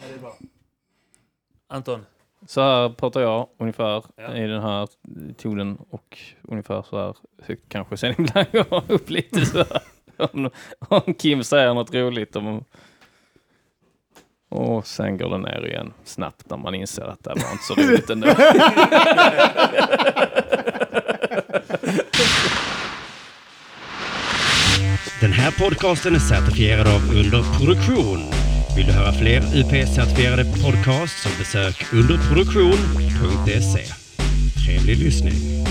Ja, det är bra. Anton. Så här pratar jag ungefär Ja. i den här tonen och ungefär så här högt kanske. Sen ibland går jag upp lite så här. Om, om Kim säger något roligt. Om, och sen går det ner igen snabbt när man inser att det var inte så roligt ändå. Den här podcasten är certifierad av Underproduktion. Vill du höra fler UP-certifierade podcasts så besök underproduktion.se. Trevlig lyssning.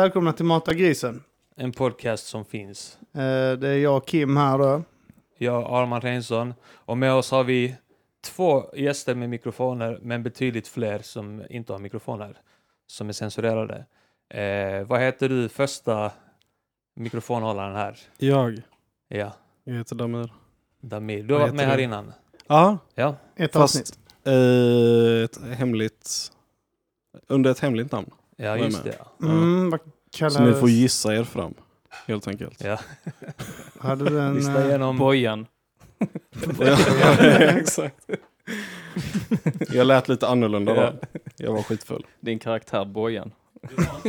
Välkomna till Mata grisen. En podcast som finns. Eh, det är jag och Kim här då. Jag, Arman Reinsson. Och med oss har vi två gäster med mikrofoner, men betydligt fler som inte har mikrofoner. Som är censurerade. Eh, vad heter du, första mikrofonhållaren här? Jag, Ja, jag heter Damir. Damir. Du har varit med här du? innan. Ja, Ja, Ett fast avsnitt. eh, ett hemligt, under ett hemligt namn. Ja just med? det. Mm, vad Så kallades... ni får gissa er fram, helt enkelt. Ja. Hade du en... Lyssna eh, igenom. Bojan. Ja, exakt. Jag lät lite annorlunda då. Jag var skitfull. Din karaktär Bojan.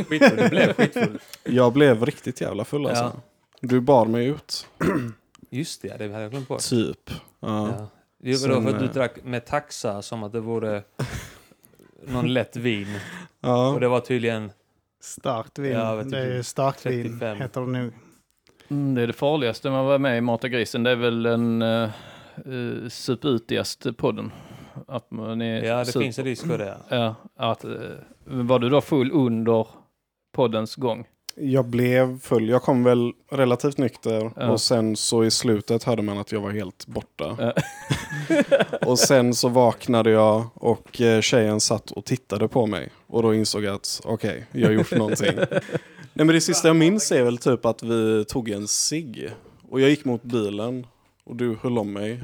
Skitfull. Du blev skitfull. Jag blev riktigt jävla full alltså. Ja. Du bar mig ut, Just det, det hade jag glömt bort. typ. Ja. Ja. Det var Sen, för att du eh, drack med taxa som att det vore någon lätt vin. Ja. Och det var tydligen... Starkt vin. Ja, vet det är inte. starkvin, 35. heter det nog. Mm, det är det farligaste med att vara med i Mata grisen. Det är väl den uh, uh, suputigaste podden. Att man är Ja, det super- finns en risk för det. Ja, att, eh, var du då full under poddens gång? Jag blev full. Jag kom väl relativt nykter Ja. och sen så i slutet hörde man att jag var helt borta. Ja. och sen så vaknade jag och eh, tjejen satt och tittade på mig. Och då insåg jag att okej, jag har gjort någonting. Nej men det sista jag minns är väl typ att vi tog en cigg. Och jag gick mot bilen och du höll om mig.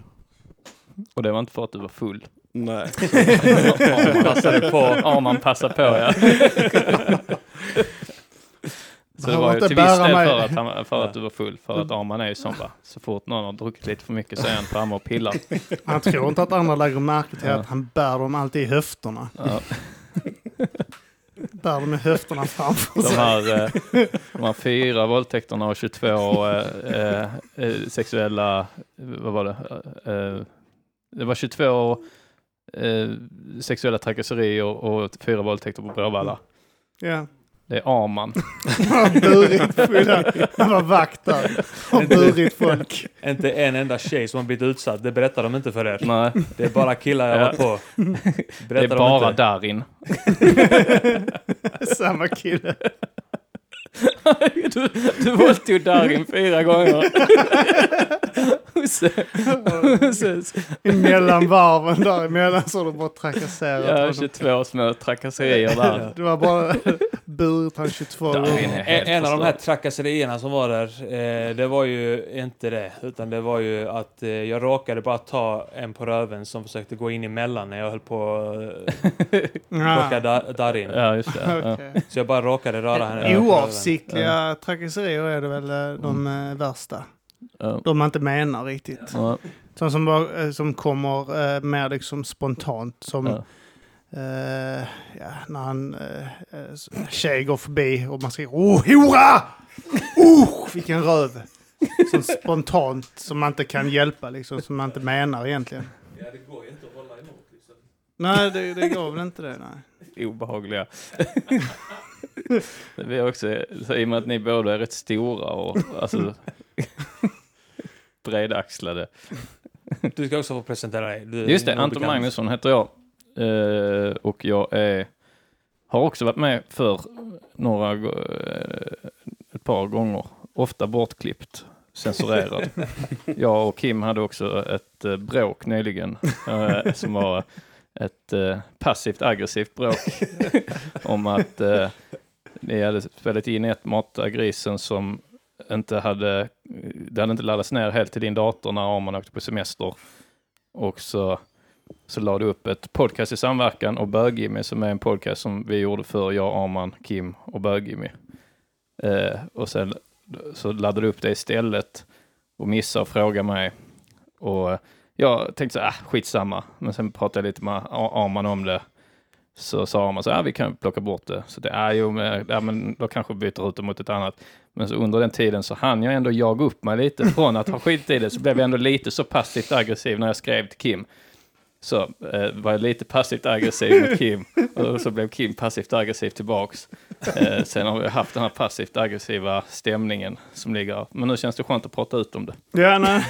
Och det var inte för att du var full. Nej. Arman Passade på. Arman passade på, ja. Så det var ju till viss del för att, han, för att du var full. För att Arman är ju sån va. Så fort någon har druckit lite för mycket så är han framme och pillar. Han tror inte att andra lägger märke till att han bär dem alltid i höfterna. Ja. Bär dem i höfterna framför De sig. här, eh, de här fyra våldtäkterna och 22 eh, eh, eh, sexuella, vad var det? Det var 22 eh, sexuella trakasserier och fyra våldtäkter på Bråvalla. Ja. Det är Arman. Han har burit fulla. Han var vakt där. Har burit folk. Inte en enda tjej som har blivit utsatt. Det berättar de inte för er. Nej, Det är bara killar jag varit på. det Berättar är de bara inte. Darin. Samma kille. du, du våldtog Darin fyra gånger. Sen, Emellan varven däremellan så har du bara trakasserat ja, honom. 22 små trakasserier där. Du har bara burit han 22 Darin gånger. En, en av de här trakasserierna som var där, eh, det var ju inte det. Utan det var ju att eh, jag råkade bara ta en på röven som försökte gå in emellan när jag höll på att eh, plocka Ja. da, Darin. Ja, just det. Ja. Okej. Så jag bara råkade röra henne. Oavsiktliga trakasserier är det väl eh, de eh, värsta. Ja. De man inte menar riktigt. Ja. Sånt som, bara, eh, som kommer eh, mer liksom spontant. Som Ja. eh, ja, när han eh, eh, s- tjej går förbi och man skriker oh hora! Oh, vilken röv! Så spontant som man inte kan hjälpa liksom, som man inte menar egentligen. Ja, det går ju inte att hålla emot. Liksom. Nej, det, det går väl inte det. Nej. obehagliga. Vi är också, så i och med att ni båda är rätt stora och alltså bredaxlade. Du ska också få presentera dig. Du, Just det, Anton bekant. Magnusson heter jag. Eh, och jag är, har också varit med för några, eh, ett par gånger. Ofta bortklippt, censurerad. jag och Kim hade också ett eh, bråk nyligen eh, som var ett eh, passivt aggressivt bråk om att eh, ni hade spelat in ett av grisen som inte hade, Eh, det hade inte laddats ner helt till din dator när Arman åkte på semester. Och så, så la du upp ett podcast i samverkan och Bög-Jimmy som är en podcast som vi gjorde för jag, Arman, Kim och Bög-Jimmy. Eh, och sen så laddade du upp det istället och missade att fråga mig. Och eh, jag tänkte så här, äh, skitsamma. Men sen pratade jag lite med Arman om det. Så sa Arman så här, äh, vi kan plocka bort det. Så det är ju, men, ja, men då kanske vi byter ut det mot ett annat. Men så under den tiden så hann jag ändå jaga upp mig lite från att ha skit i det. Så blev jag ändå lite så passivt aggressiv när jag skrev till Kim. Så eh, var jag lite passivt aggressiv mot Kim och så blev Kim passivt aggressiv tillbaks. Eh, sen har vi haft den här passivt aggressiva stämningen som ligger. Men nu känns det skönt att prata ut om det. Ja, nej.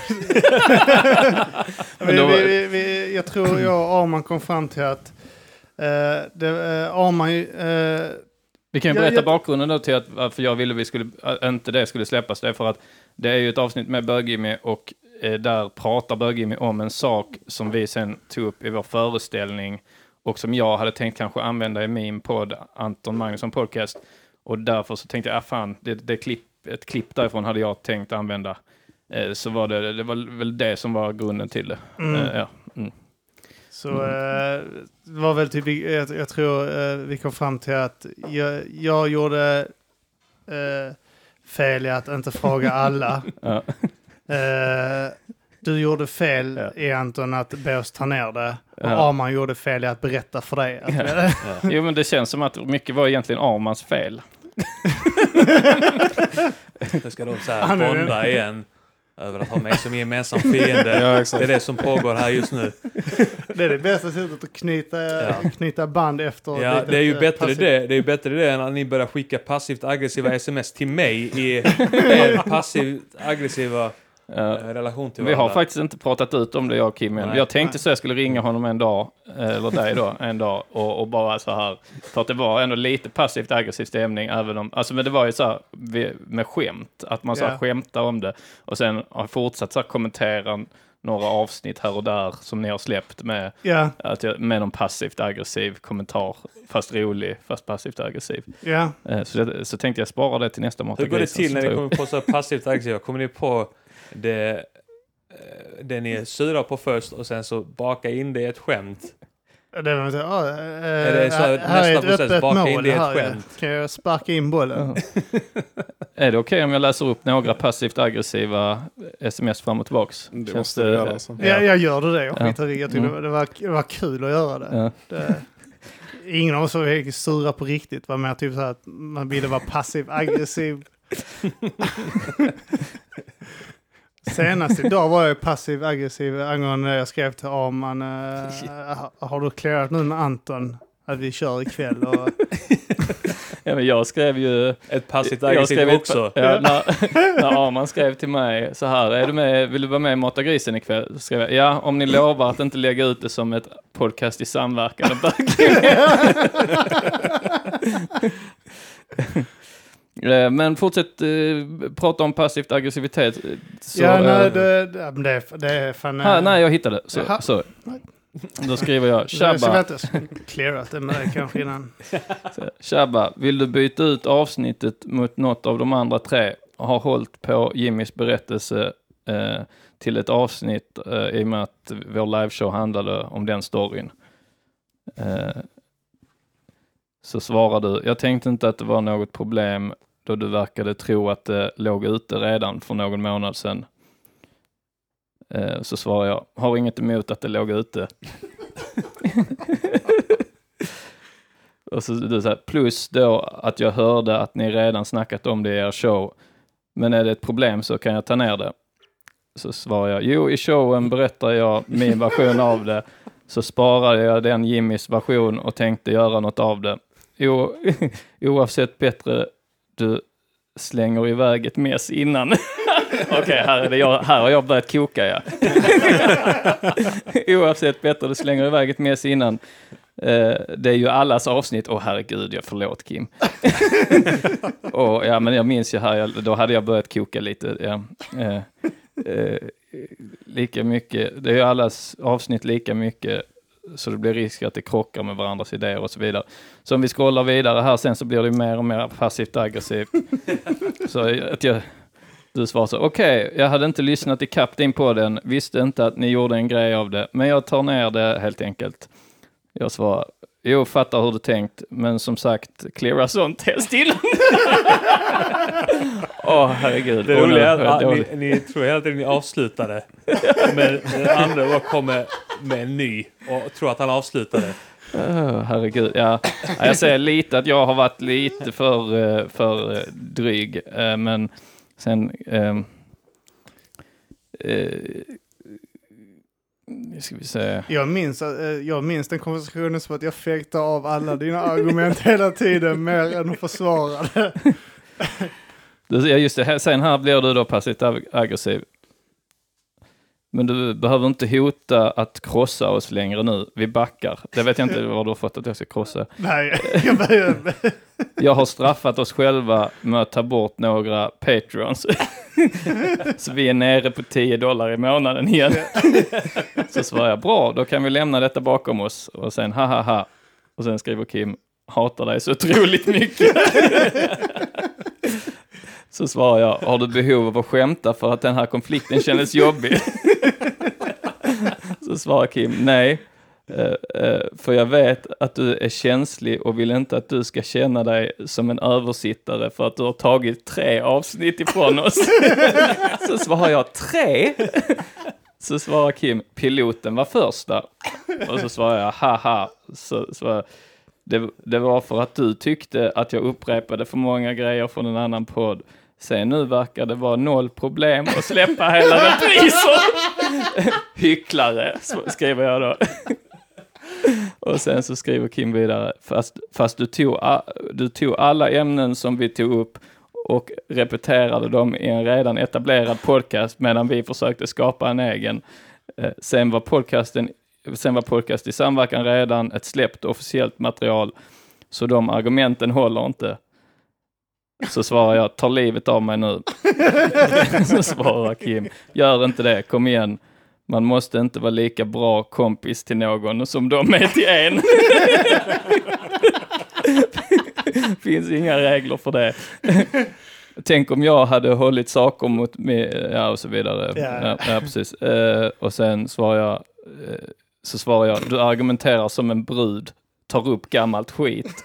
Vi, vi, vi, jag tror jag och Arman kom fram till att eh, det, eh, Arman... Vi kan ju berätta jag- bakgrunden då till att varför jag ville vi skulle, äh, inte det skulle släppas. Det är för att det är ju ett avsnitt med Bög-Jimmy och eh, där pratar Bög-Jimmy om en sak som vi sen tog upp i vår föreställning och som jag hade tänkt kanske använda i min podd, Anton Magnusson Podcast. Och därför så tänkte jag, ah, fan, det, det klipp, ett klipp därifrån hade jag tänkt använda. Eh, så var det, det var väl det som var grunden till det. Mm. Eh, ja. mm. Så eh, det var väl typ, jag, jag tror eh, vi kom fram till att jag, jag gjorde eh, fel i att inte fråga alla. Ja. Eh, du gjorde fel Ja. i Anton att be oss ta ner det. Och Ja. Arman gjorde fel i att berätta för dig. Att Ja. Jo, men det känns som att mycket var egentligen Armans fel. Jag ska då så här bonda igen över att ha mig som gemensam fiende. Ja, Det är det som pågår här just nu. det är det bästa sättet att knyta, Ja. knyta band efter. Ja, det är ju eh, bättre det. Det är ju bättre det än att ni börjar skicka passivt aggressiva sms till mig i er passivt aggressiva relation till Vi har varandra. faktiskt inte pratat ut om det jag och Kim än. Nej. Jag tänkte så jag skulle ringa honom en dag, eh, eller dig då, en dag och, och bara så här. För att det var ändå lite passivt aggressiv stämning, även om, alltså men det var ju så här med skämt, att man så här skämtar om det och sen har fortsatt så här kommentera några avsnitt här och där som ni har släppt med, Ja, att jag, med någon passivt aggressiv kommentar, fast rolig, fast passivt aggressiv. Eh, Så, så tänkte jag spara det till nästa Mata Hur går det till när ni kommer på så passivt aggressiva? Kommer ni på det, eh, det ni är sura på först och sen så baka in det i ett skämt? Det var så, ah, eh, Är det så här här är nästa ett process, öppet baka in mål det i ett skämt? Kan jag sparka in bollen? Är det okej om jag läser upp några passivt aggressiva sms fram och tillbaks? Det Känns måste du göra. Alltså. Ja, jag gör det. Jag Ja. skiter i. Jag tyckte Mm. det, var, det var kul att göra det. Ja. det ingen av oss var sura på riktigt. Var mer typ så här att man ville vara passiv aggressiv. Senast idag var jag passiv aggressiv angående jag skrev till Arman. Uh, har du clearat nu med Anton att vi kör ikväll? Och, Ja, men jag skrev ju... Ett passivt aggressivt också. Ja, när, när Arman skrev till mig så här, är du med, vill du vara med i Mata grisen ikväll? Så skrev jag, ja, om ni lovar att inte lägga ut det som ett podcast i samverkan. Eh, Men fortsätt eh, prata om passivt aggressivitet. Så, ja, eh, nej, det, det, det, är- fan... här, eh, nej, jag hittade. Så, så. Då skriver jag, tjabba. clearat det med dig kanske innan. Tjabba, vill du byta ut avsnittet mot något av de andra tre? Har hållit på Jimmys berättelse eh, till ett avsnitt eh, i och med att vår liveshow handlade om den storyn. Eh, så svarar du, jag tänkte inte att det var något problem då du verkade tro att det låg ute redan för någon månad sedan. Eh, så svarar jag, har inget emot att det låg ute. Och så, du säger, plus då att jag hörde att ni redan snackat om det i er show. Men är det ett problem så kan jag ta ner det. Så svarar jag, jo i showen berättar jag min version av det. Så sparade jag den Jimmys version och tänkte göra något av det. Jo, oavsett bättre du slänger iväg ett mess innan. Okej, här, jag, här har jag börjat koka ja. oavsett bättre du slänger iväg ett mess innan. Uh, det är ju allas avsnitt. Åh herregud, jag förlåt Kim. och, ja, men jag minns ju här, jag, då hade jag börjat koka lite. Ja. Uh, uh, lika mycket, det är ju allas avsnitt lika mycket så det blir risk att det krockar med varandras idéer och så vidare. Så om vi scrollar vidare här sen så blir det mer och mer passivt aggressivt. så att jag, du svarar så, okej, jag hade inte lyssnat i din på den, visste inte att ni gjorde en grej av det, men jag tar ner det helt enkelt. Jag svarar, jo, fattar hur du tänkt, men som sagt, cleara sånt helst innan. Åh, herregud. Det roliga är att ni, ni tror hela tiden ni avslutade. Men den andra bara kommer med en ny och tror att han avslutade. Åh, herregud, ja. Ja, Jag säger lite att jag har varit lite för, eh, för eh, dryg, eh, men sen... ehm, eh, nu ska vi se. Jag minns, eh, jag minns den konversationen som att jag fäktar av alla dina argument hela tiden mer än att försvara det. Just det. Sen här blir du då passivt ag- aggressiv. Men du behöver inte hota att krossa oss längre nu. Vi backar. Det vet jag inte vad du har fått att jag ska krossa. Nej, jag. Jag har straffat oss själva med att ta bort några Patreons. Så vi är nere på 10 dollar i månaden igen. Så svarar jag, bra, då kan vi lämna detta bakom oss. Och sen, ha ha ha. Och sen skriver Kim, hatar dig så otroligt mycket. Så svarar jag, har du behov av att skämta för att den här konflikten kändes jobbig? Så svarar Kim, nej. Eh, eh, för jag vet att du är känslig och vill inte att du ska känna dig som en översittare för att du har tagit tre avsnitt ifrån oss. Så svarar jag, tre? Så svarar Kim, piloten var första. Och så svarar jag, haha. Så svarar jag, det, det var för att du tyckte att jag upprepade för många grejer från en annan podd. Sen nu verkar det vara noll problem att släppa hela repriser. Hycklare, skriver jag då. Och sen så skriver Kim vidare, fast, fast du, tog, du tog alla ämnen som vi tog upp och repeterade dem i en redan etablerad podcast medan vi försökte skapa en egen. Eh, sen var podcasten Sen var podcast i samverkan redan ett släppt officiellt material, så de argumenten håller inte. Så svarar jag, tar livet av mig nu. så svarar Kim, gör inte det, kom igen. Man måste inte vara lika bra kompis till någon som de är till en. Finns inga regler för det. Tänk om jag hade hållit saker mot mig, ja och så vidare. Ja. Ja, ja precis. Eh, och sen svarar jag, eh, så svarar jag, du argumenterar som en brud, tar upp gammalt skit.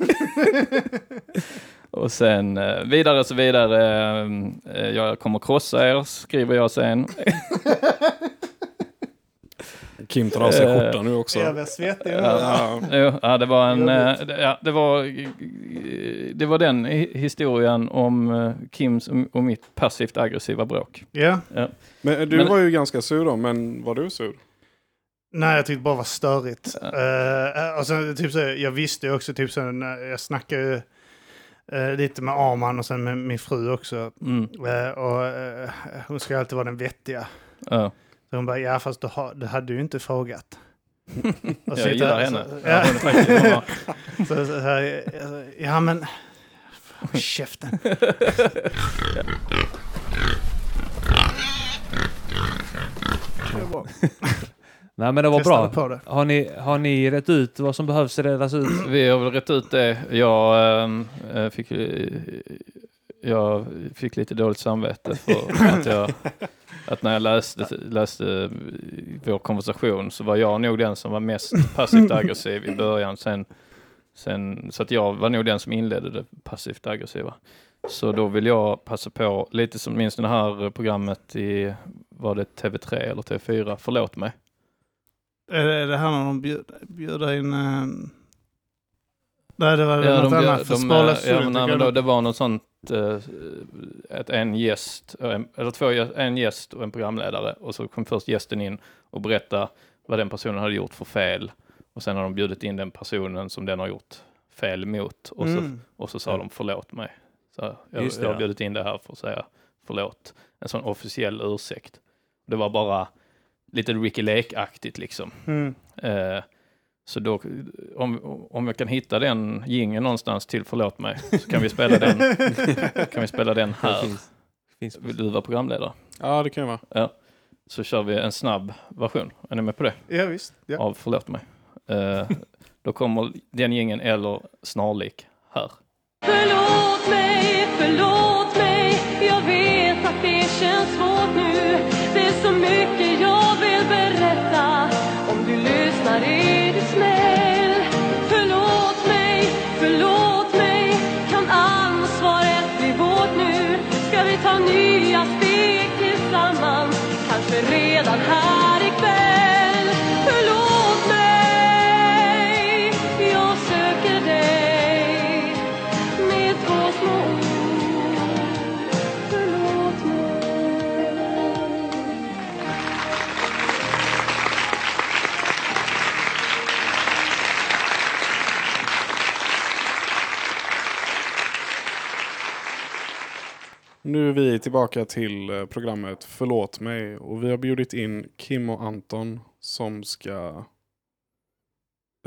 och sen eh, vidare så vidare, eh, jag kommer krossa er, skriver jag sen. Kim tar av sig Eh, skjortan nu också. Jag blir svettig. Ja. Jo, ja, det var en, ja, det var, det var den hi- historien om Kims och mitt passivt aggressiva bråk. Ja. Men du Men- var ju ganska sur då, men var du sur? Nej, jag tyckte bara var störigt. Ja. Eh, och sen, typ så, jag visste ju också, typ så, när jag snackade ju eh, lite med Arman och sen med min fru också. Mm, Eh, och eh, hon ska alltid vara den vettiga. ja. Så hon bara, ja fast du, har, du hade ju inte frågat. Jag gillar sitter- henne. Så, Ja, ja, så, så, här, alltså, ja men... Håll Käften. Bra. Nej men det var Testade bra. På det. Har ni, har ni rätt ut vad som behövs redas ut? vi har väl rätt ut det. Jag eh, fick, eh, jag fick lite dåligt samvete för att jag att när jag läste, läste vår konversation så var jag nog den som var mest passivt aggressiv i början. Sen, sen, så att jag var nog den som inledde det passivt aggressiva. Så då vill jag passa på, lite som minns det här programmet i, var det TV3 eller TV4? Förlåt mig. Är det, är det här när de bjud, bjuder in... ehm, Nej, det var Ja, något de, annat. För de, eh, ja, men, nej, men då, de- det var något sånt, eh, att en gäst, eh, eller två, en gäst och en programledare och så kom först gästen in och berättade vad den personen hade gjort för fel och sen har de bjudit in den personen som den har gjort fel mot och så, Mm. och så sa de förlåt mig. Så jag, Just det, jag har ja. bjudit in det här för att säga förlåt. En sån officiell ursäkt. Det var bara lite Ricky Lake-aktigt liksom. Mm. Eh, så då, om, om jag kan hitta den gingen någonstans till Förlåt mig, så kan vi spela den, kan vi spela den här. finns, finns. Vill du vara programledare? Ja, det kan jag vara. Så kör vi en snabb version. Är ni med på det? Ja, visst. Ja. Av Förlåt mig. Eh, då kommer den gängen eller snarlik här. Förlåt mig, förlåt mig Jag vet att det känns svårt redan här Nu är vi tillbaka till eh, programmet Förlåt mig och vi har bjudit in Kim och Anton som ska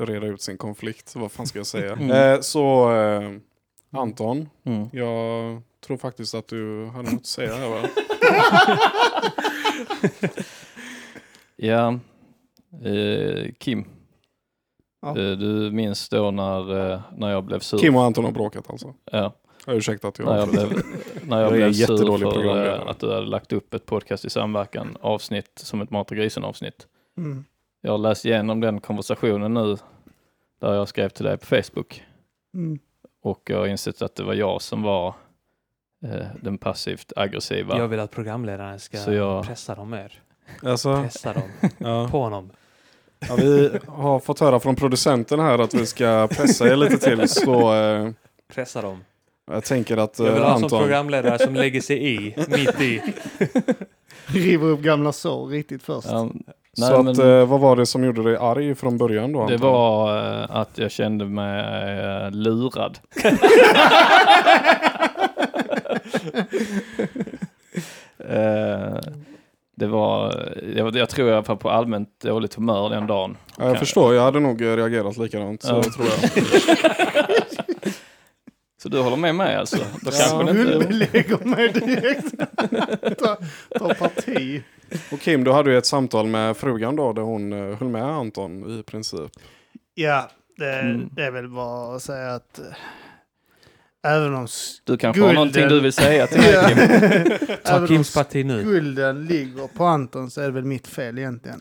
reda ut sin konflikt. Vad fan ska jag säga? Mm. Eh, så eh, Anton, Mm. jag tror faktiskt att du hade något att säga här va? Ja, eh, Kim. Ja. Eh, du minns då när, eh, när jag blev sur? Kim och Anton har bråkat alltså. Ja, Ja, ursäkta att jag när jag blev, när jag Jag är blev en sur för programledare. eh, att du hade lagt upp ett podcast i samverkan avsnitt som ett Mat och grisen avsnitt. Mm. Jag har läst igenom den konversationen nu där jag skrev till dig på Facebook Mm. och jag har insett att det var jag som var eh, den passivt aggressiva. Jag vill att programledaren ska Så jag- pressa dem mer. Alltså, Pressa dem ja. på honom. Ja, vi har fått höra från producenten här att vi ska pressa er lite till så eh, Pressa dem. Jag tänker att Jag vill eh, ha en sån Anton... programledare som lägger sig i, mitt i. River upp gamla sår riktigt först. Ja, Så nej, att, men- eh, vad var det som gjorde dig arg från början då? Det Anton? var eh, att jag kände mig eh, lurad. Eh, det var, jag, jag tror jag var på allmänt dåligt humör den dagen. Ja, jag förstår, jag hade nog eh, reagerat likadant. Så Ja. tror jag. Så du håller med mig alltså? Då Ja. kanske det inte... Guldbelägger mig direkt. ta, ta parti. Och Kim, du hade ju ett samtal med frugan då där hon eh, höll med Anton i princip. Ja, det, Mm. det är väl bara att säga att eh, även om Du kanske har Gulden. någonting du vill säga till mig Ja. Kim? Ta även om Kims parti nu. skulden ligger på Anton så är det väl mitt fel egentligen.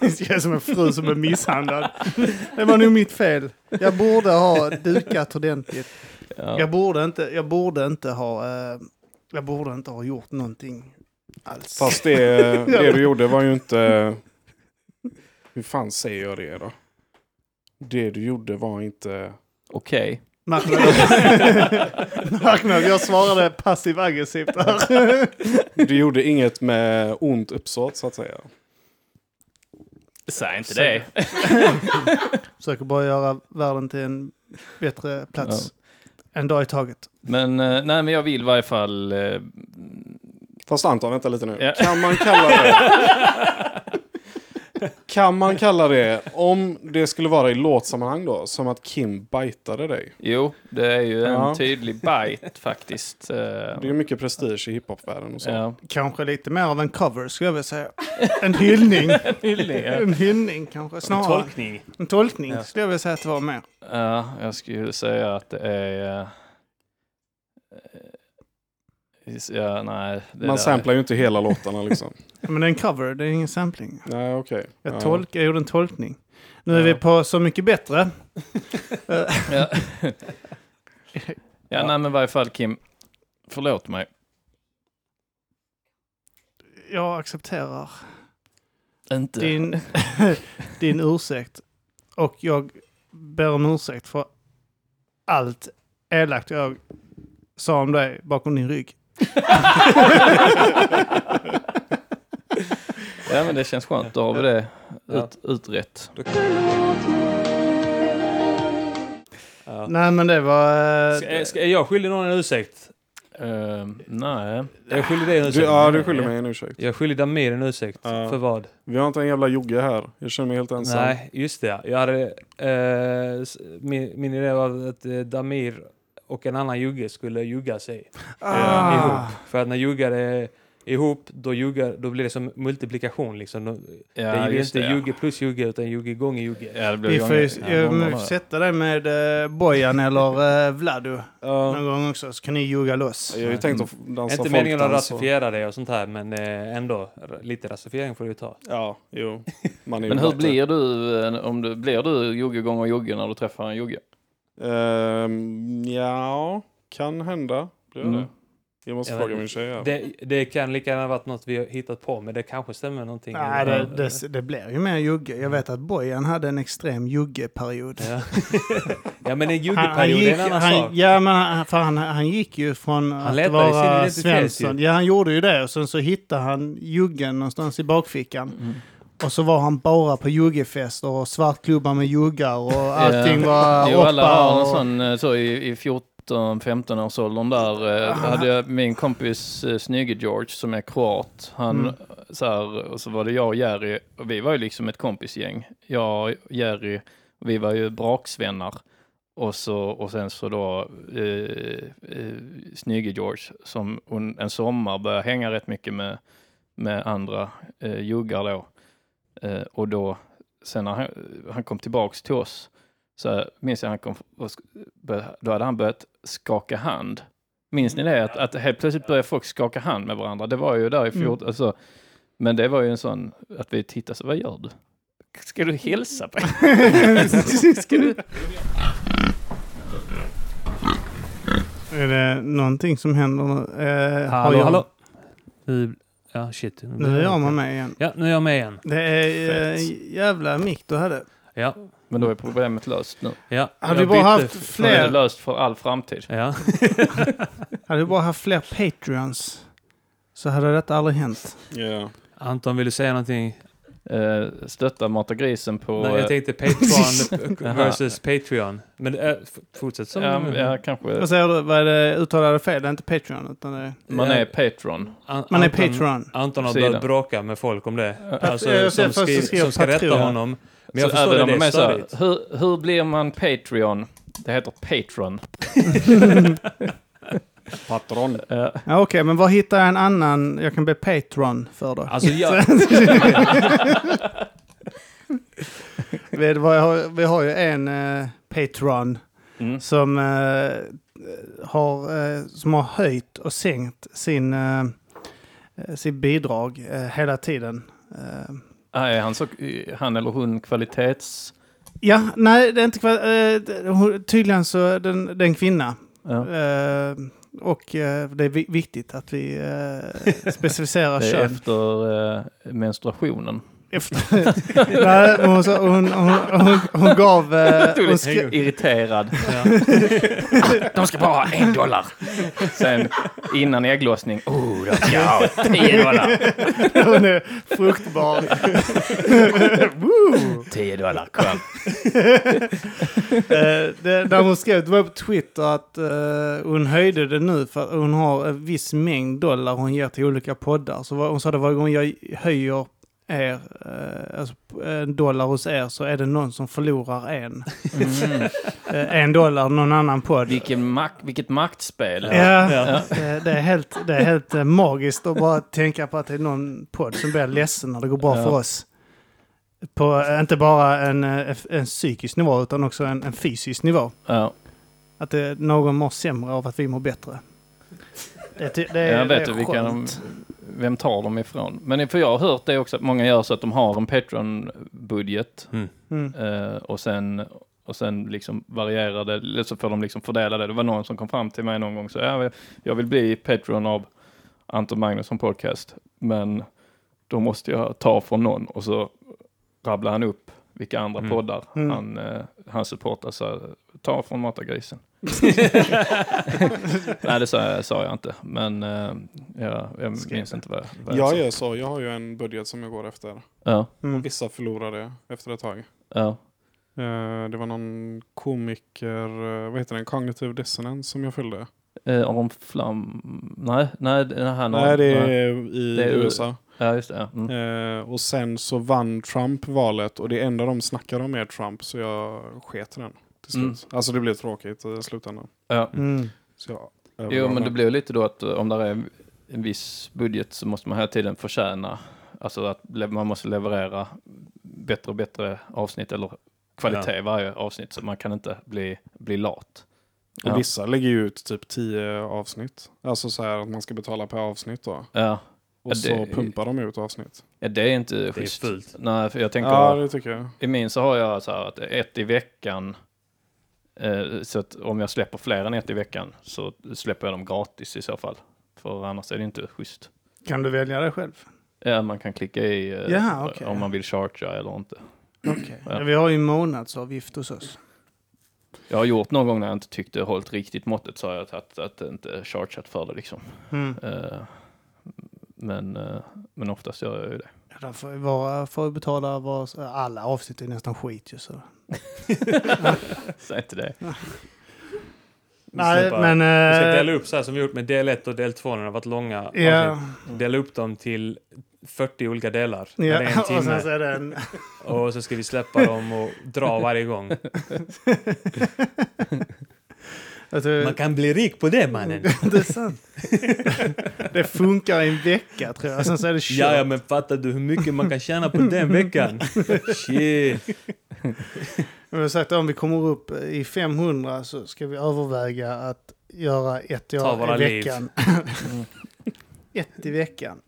Det känns som en fru som är misshandlad. Det var nog mitt fel. Jag borde ha dukat ordentligt. Ja. Jag borde inte, jag borde inte ha, eh, jag borde inte ha gjort någonting alls. Fast det, det du gjorde var ju inte... Hur fan säger jag det då? Det du gjorde var inte... Okej. Marknad, Marknad, jag svarade passiv aggressivt där. Du gjorde inget med ont uppsåt så att säga. Säg inte det. Försöker bara göra världen till en bättre plats. En dag i taget. Men, eh, nej, men jag vill i varje fall... eh, Fast Anton, vänta lite nu. Ja. Kan man kalla det... Kan man kalla det, om det skulle vara i låtsammanhang då, som att Kim bajtade dig? Jo, det är ju en Ja. tydlig bite faktiskt. Eh, Det är ju mycket prestige i hiphopvärlden och så. ja. Kanske lite mer av en cover skulle jag vilja säga. En hyllning. Hyllning, ja. En hyllning kanske snarare. Tolkning. En tolkning Ja. skulle jag vilja säga att det var mer. Ja, jag skulle säga att det är... eh, eh, Ja, nej. Det Man där- samplar ju inte hela låtarna liksom. Men det är en cover, det är ingen sampling. Nej, okej. Jag, Ja. tolk, jag gjorde en tolkning. Nu är vi på Så mycket bättre. Ja. ja, nej men i varje fall Kim, förlåt mig. Jag accepterar Inte. din, din ursäkt. Och jag ber om ursäkt för allt elakt jag sa om dig bakom din rygg. Ja men det känns skönt, då har vi det ut, utrett. Ja. Nej men det var... eh, Ska, ska, är jag skyldig någon en ursäkt? Uh, nej. Jag skyldig dig en Du, ursäkt. ja, du skyller mig en ursäkt. Jag skyldig Damir en ursäkt. Ja. För vad? Vi har inte en jävla jogge här. Jag känner mig helt ensam. Nej, just det. Jag hade, s- min, min idé var att eh, Damir och en annan jugge skulle jugga sig ah, ihop. För att när juggare ihop, då, ljuger, då blir det som multiplikation. Liksom. Då, det är Ja, inte det. jugge plus jugge, utan jugge gånger jugge. Ja, Vi får ju ja, sätta dig med eh, Bojan eller eh, Vlado Ja, någon gång också, så kan ni ljuga loss. jag har ju tänkt att dansa Inte meningen att rasifiera det och sånt här, men eh, ändå, lite rasifiering får du ju ta. Ja, jo. Man är ju Men hur bättre. blir du, om du, blir du jugge gånger jugge när du träffar en jugge? Ehm, ja, kan hända. Blir Mm. det. Jag måste Jag fråga vet- min tjej. Det, det kan lika gärna varit något vi har hittat på, men det kanske stämmer någonting. Nej, det, det, det blir ju mer jugge. Jag vet att Bojan hade en extrem juggeperiod. Ja. ja, men en Han, han juggeperiod är en annan han, sak. ja, men han, för han, han gick ju från att i sin vara Svensson. Ja, han gjorde ju det. Och sen så hittade han juggen någonstans i bakfickan. Mm. Och så var han bara på juggefester och svartklubbar med juggar och allting Ja. var Jo, alla har en sån, eh, så i, i 14-15 års åldern där, eh, hade jag min kompis eh, Snygge George som är kroat. Han, Mm. så här, och så var det jag och Jerry, och vi var ju liksom ett kompisgäng. Jag, Jerry, vi var ju braksvänner. Och, så, och sen så då eh, eh, Snygge George som un, en sommar började hänga rätt mycket med, med andra eh, juggar då. Eh, och då, sen när han, han kom tillbaks till oss så minns jag han kom och då hade han börjat skaka hand. Minns ni det? Att, att helt plötsligt började folk skaka hand med varandra. Det var ju där i Mm. 14, alltså, men det var ju en sån att vi tittade så, vad gör du? Ska du hälsa på Ska du? Är det någonting som händer nu? Eh, Hallå, jag, hallå. Ja, shit. Nu är jag med mig igen. Ja, nu är jag med igen. Det är eh, jävla mick du hade. Ja, Men då är problemet löst nu. ja. Hade jag vi bara haft f- Nu är det fler, löst för all framtid. Ja. hade vi bara haft fler Patreons så hade detta aldrig hänt. Ja. Anton, vill du säga någonting? Eh, stötta Mata grisen på... Nej, jag eh, tänkte Patreon Jaha. versus Patreon. Men f- fortsätt som... ja, ja, kanske. Vad säger du? Vad är det uttalade fel? Det är inte Patreon utan det är... Man är Patreon. An- Man är Patreon. Anton har börjat bråka med folk om det. Alltså, jag ser som, skri- skriver som ska rätta Patreon. honom. Men jag Så förstår även det, om det är så här, hur, hur blir man Patreon? Det heter Patron. Patron. Ja, Okej, men vad hittar jag en annan jag kan bli Patron för då? Alltså, jag, vi, har, vi har ju en eh, Patron mm. som, eh, har, eh, som har höjt och sänkt sin, eh, eh, sin bidrag eh, hela tiden. Eh, är han, så, han eller hon kvalitets... ja, nej, det är inte kvar, eh, Tydligen så är den, det är en kvinna. Ja. Eh, och eh, det är vi- viktigt att vi eh, specificerar Det är kön. efter eh, menstruationen. Efter. Nej, hon, hon, hon, hon, hon gav... Eh, hon skrev, Irriterad. De ska bara ha en dollar. Sen innan ägglossning. Oh, de ska ha tio dollar. hon är fruktbar. Tio dollar, kom. Eh, det, där hon skrev, det var på Twitter att eh, hon höjde det nu för att hon har en viss mängd dollar hon ger till olika poddar. Så var, hon sa det varje gång jag höjer er, eh, alltså en dollar hos er så är det någon som förlorar en. Mm. Eh, en dollar någon annan podd. Vilken mak vilket maktspel. Ja, Ja. Det, det är helt, det är helt eh, magiskt att bara tänka på att det är någon podd som blir ledsen när det går bra Ja. för oss. På inte bara en, en psykisk nivå utan också en, en fysisk nivå. Ja. Att det, någon mår sämre av att vi mår bättre. Det, det, är- Jag vet det är vilka de, skönt. Vem tar dem ifrån? Men för jag har hört det också att många gör så att de har en Patreon-budget Mm. eh, och sen och sen liksom varierar det, eller så får de liksom fördela det. Det var någon som kom fram till mig någon gång så ja, jag vill bli Patreon av Anton Magnusson Podcast, men då måste jag ta från någon och så rabblar han upp vilka andra Mm. poddar Mm. han, eh, han supportar. Så ta från Matagrisen. Nej, det sa jag, sa jag inte, men eh, ja, jag minns inte vad, vad Jag sa. gör så. Jag har ju en budget som jag går efter. Ja, Mm. Vissa förlorar det efter ett tag. ja. Eh, Det var någon komiker, eh, vad heter den, Cognitive Dissonance som jag följde. Eh, Aron Flam... Nej, nej, han har... Nej, det är i Det är- USA. Ja, just det. Ja. Mm. Eh, och sen så vann Trump valet och det enda de snackade om är Trump så jag sket i den till slut. Mm. Alltså det blev tråkigt i slutändan. Ja. Så jag Mm. Jo, men det den. blir lite då att eh, om där är en viss budget så måste man hela tiden förtjäna, alltså att man måste leverera bättre och bättre avsnitt eller kvalitet i varje avsnitt så man kan inte bli, bli lat. Och Ja. vissa lägger ju ut typ 10 avsnitt. Alltså så här att man ska betala per avsnitt då. Ja, Och Ja, så det- pumpar de ut avsnitt. ja det är inte Det är schysst. fult. Nej, för jag tänker, Ja, det tycker jag. i min så har jag så här att ett i veckan, så att om jag släpper fler än ett i veckan så släpper jag dem gratis i så fall. För annars är det inte schysst. Kan du välja det själv? Ja, man kan klicka i eh, Jaha, okej. om man vill chargea eller inte. Okej. Ja. Vi har ju månadsavgift hos oss. Jag har gjort någon gång när jag inte tyckte det hållit riktigt måttet så har jag tagit att inte chargeat för det liksom. Mm. Eh, men, eh, men oftast gör jag ju det. Ja, får, ju vara, får betala var, alla avsnitt är nästan skit ju så. Säg inte det. Nej, bara- men... Vi ska eh, dela upp så här som vi gjort med del 1 och del 2 när de har varit långa Ja, avsnitt. Dela upp dem till 40 olika delar. ja. Ja. Det är en och sen timme. så är det en... Och så ska vi släppa dem och dra varje gång. Alltså, Man kan bli rik på det mannen. det är sant. det funkar i en vecka tror jag. Sen så är det kört. Ja, ja, men fattar du hur mycket man kan tjäna på den veckan? Shit. Jag har sagt om vi kommer upp i 500 så ska vi överväga att göra ett år i veckan. ett i veckan.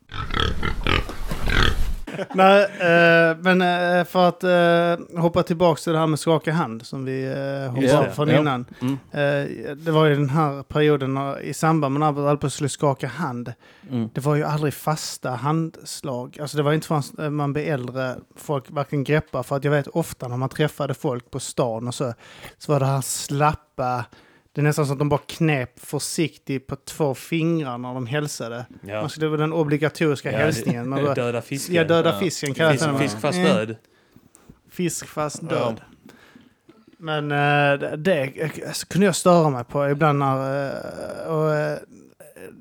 Nej, eh, men eh, för att eh, hoppa tillbaka till det här med skaka hand som vi eh, hoppade av från Ja. innan. Mm. Eh, det var ju den här perioden när, i samband med när att skulle skaka hand. Mm. Det var ju aldrig fasta handslag. Alltså det var inte förrän man blev äldre folk varken greppar. För att jag vet ofta när man träffade folk på stan och så, så var det här slappa. Det är nästan så att de bara knep försiktigt på två fingrar när de hälsade. Ja. Alltså det var den obligatoriska Ja, hälsningen. Man det- bara, Döda fisken. ja, döda Ja. fisken kallas Fisk, den. fisk fast Eh, död. Fisk fast död. Men eh, det alltså, kunde jag störa mig på ibland när... eh, och, eh,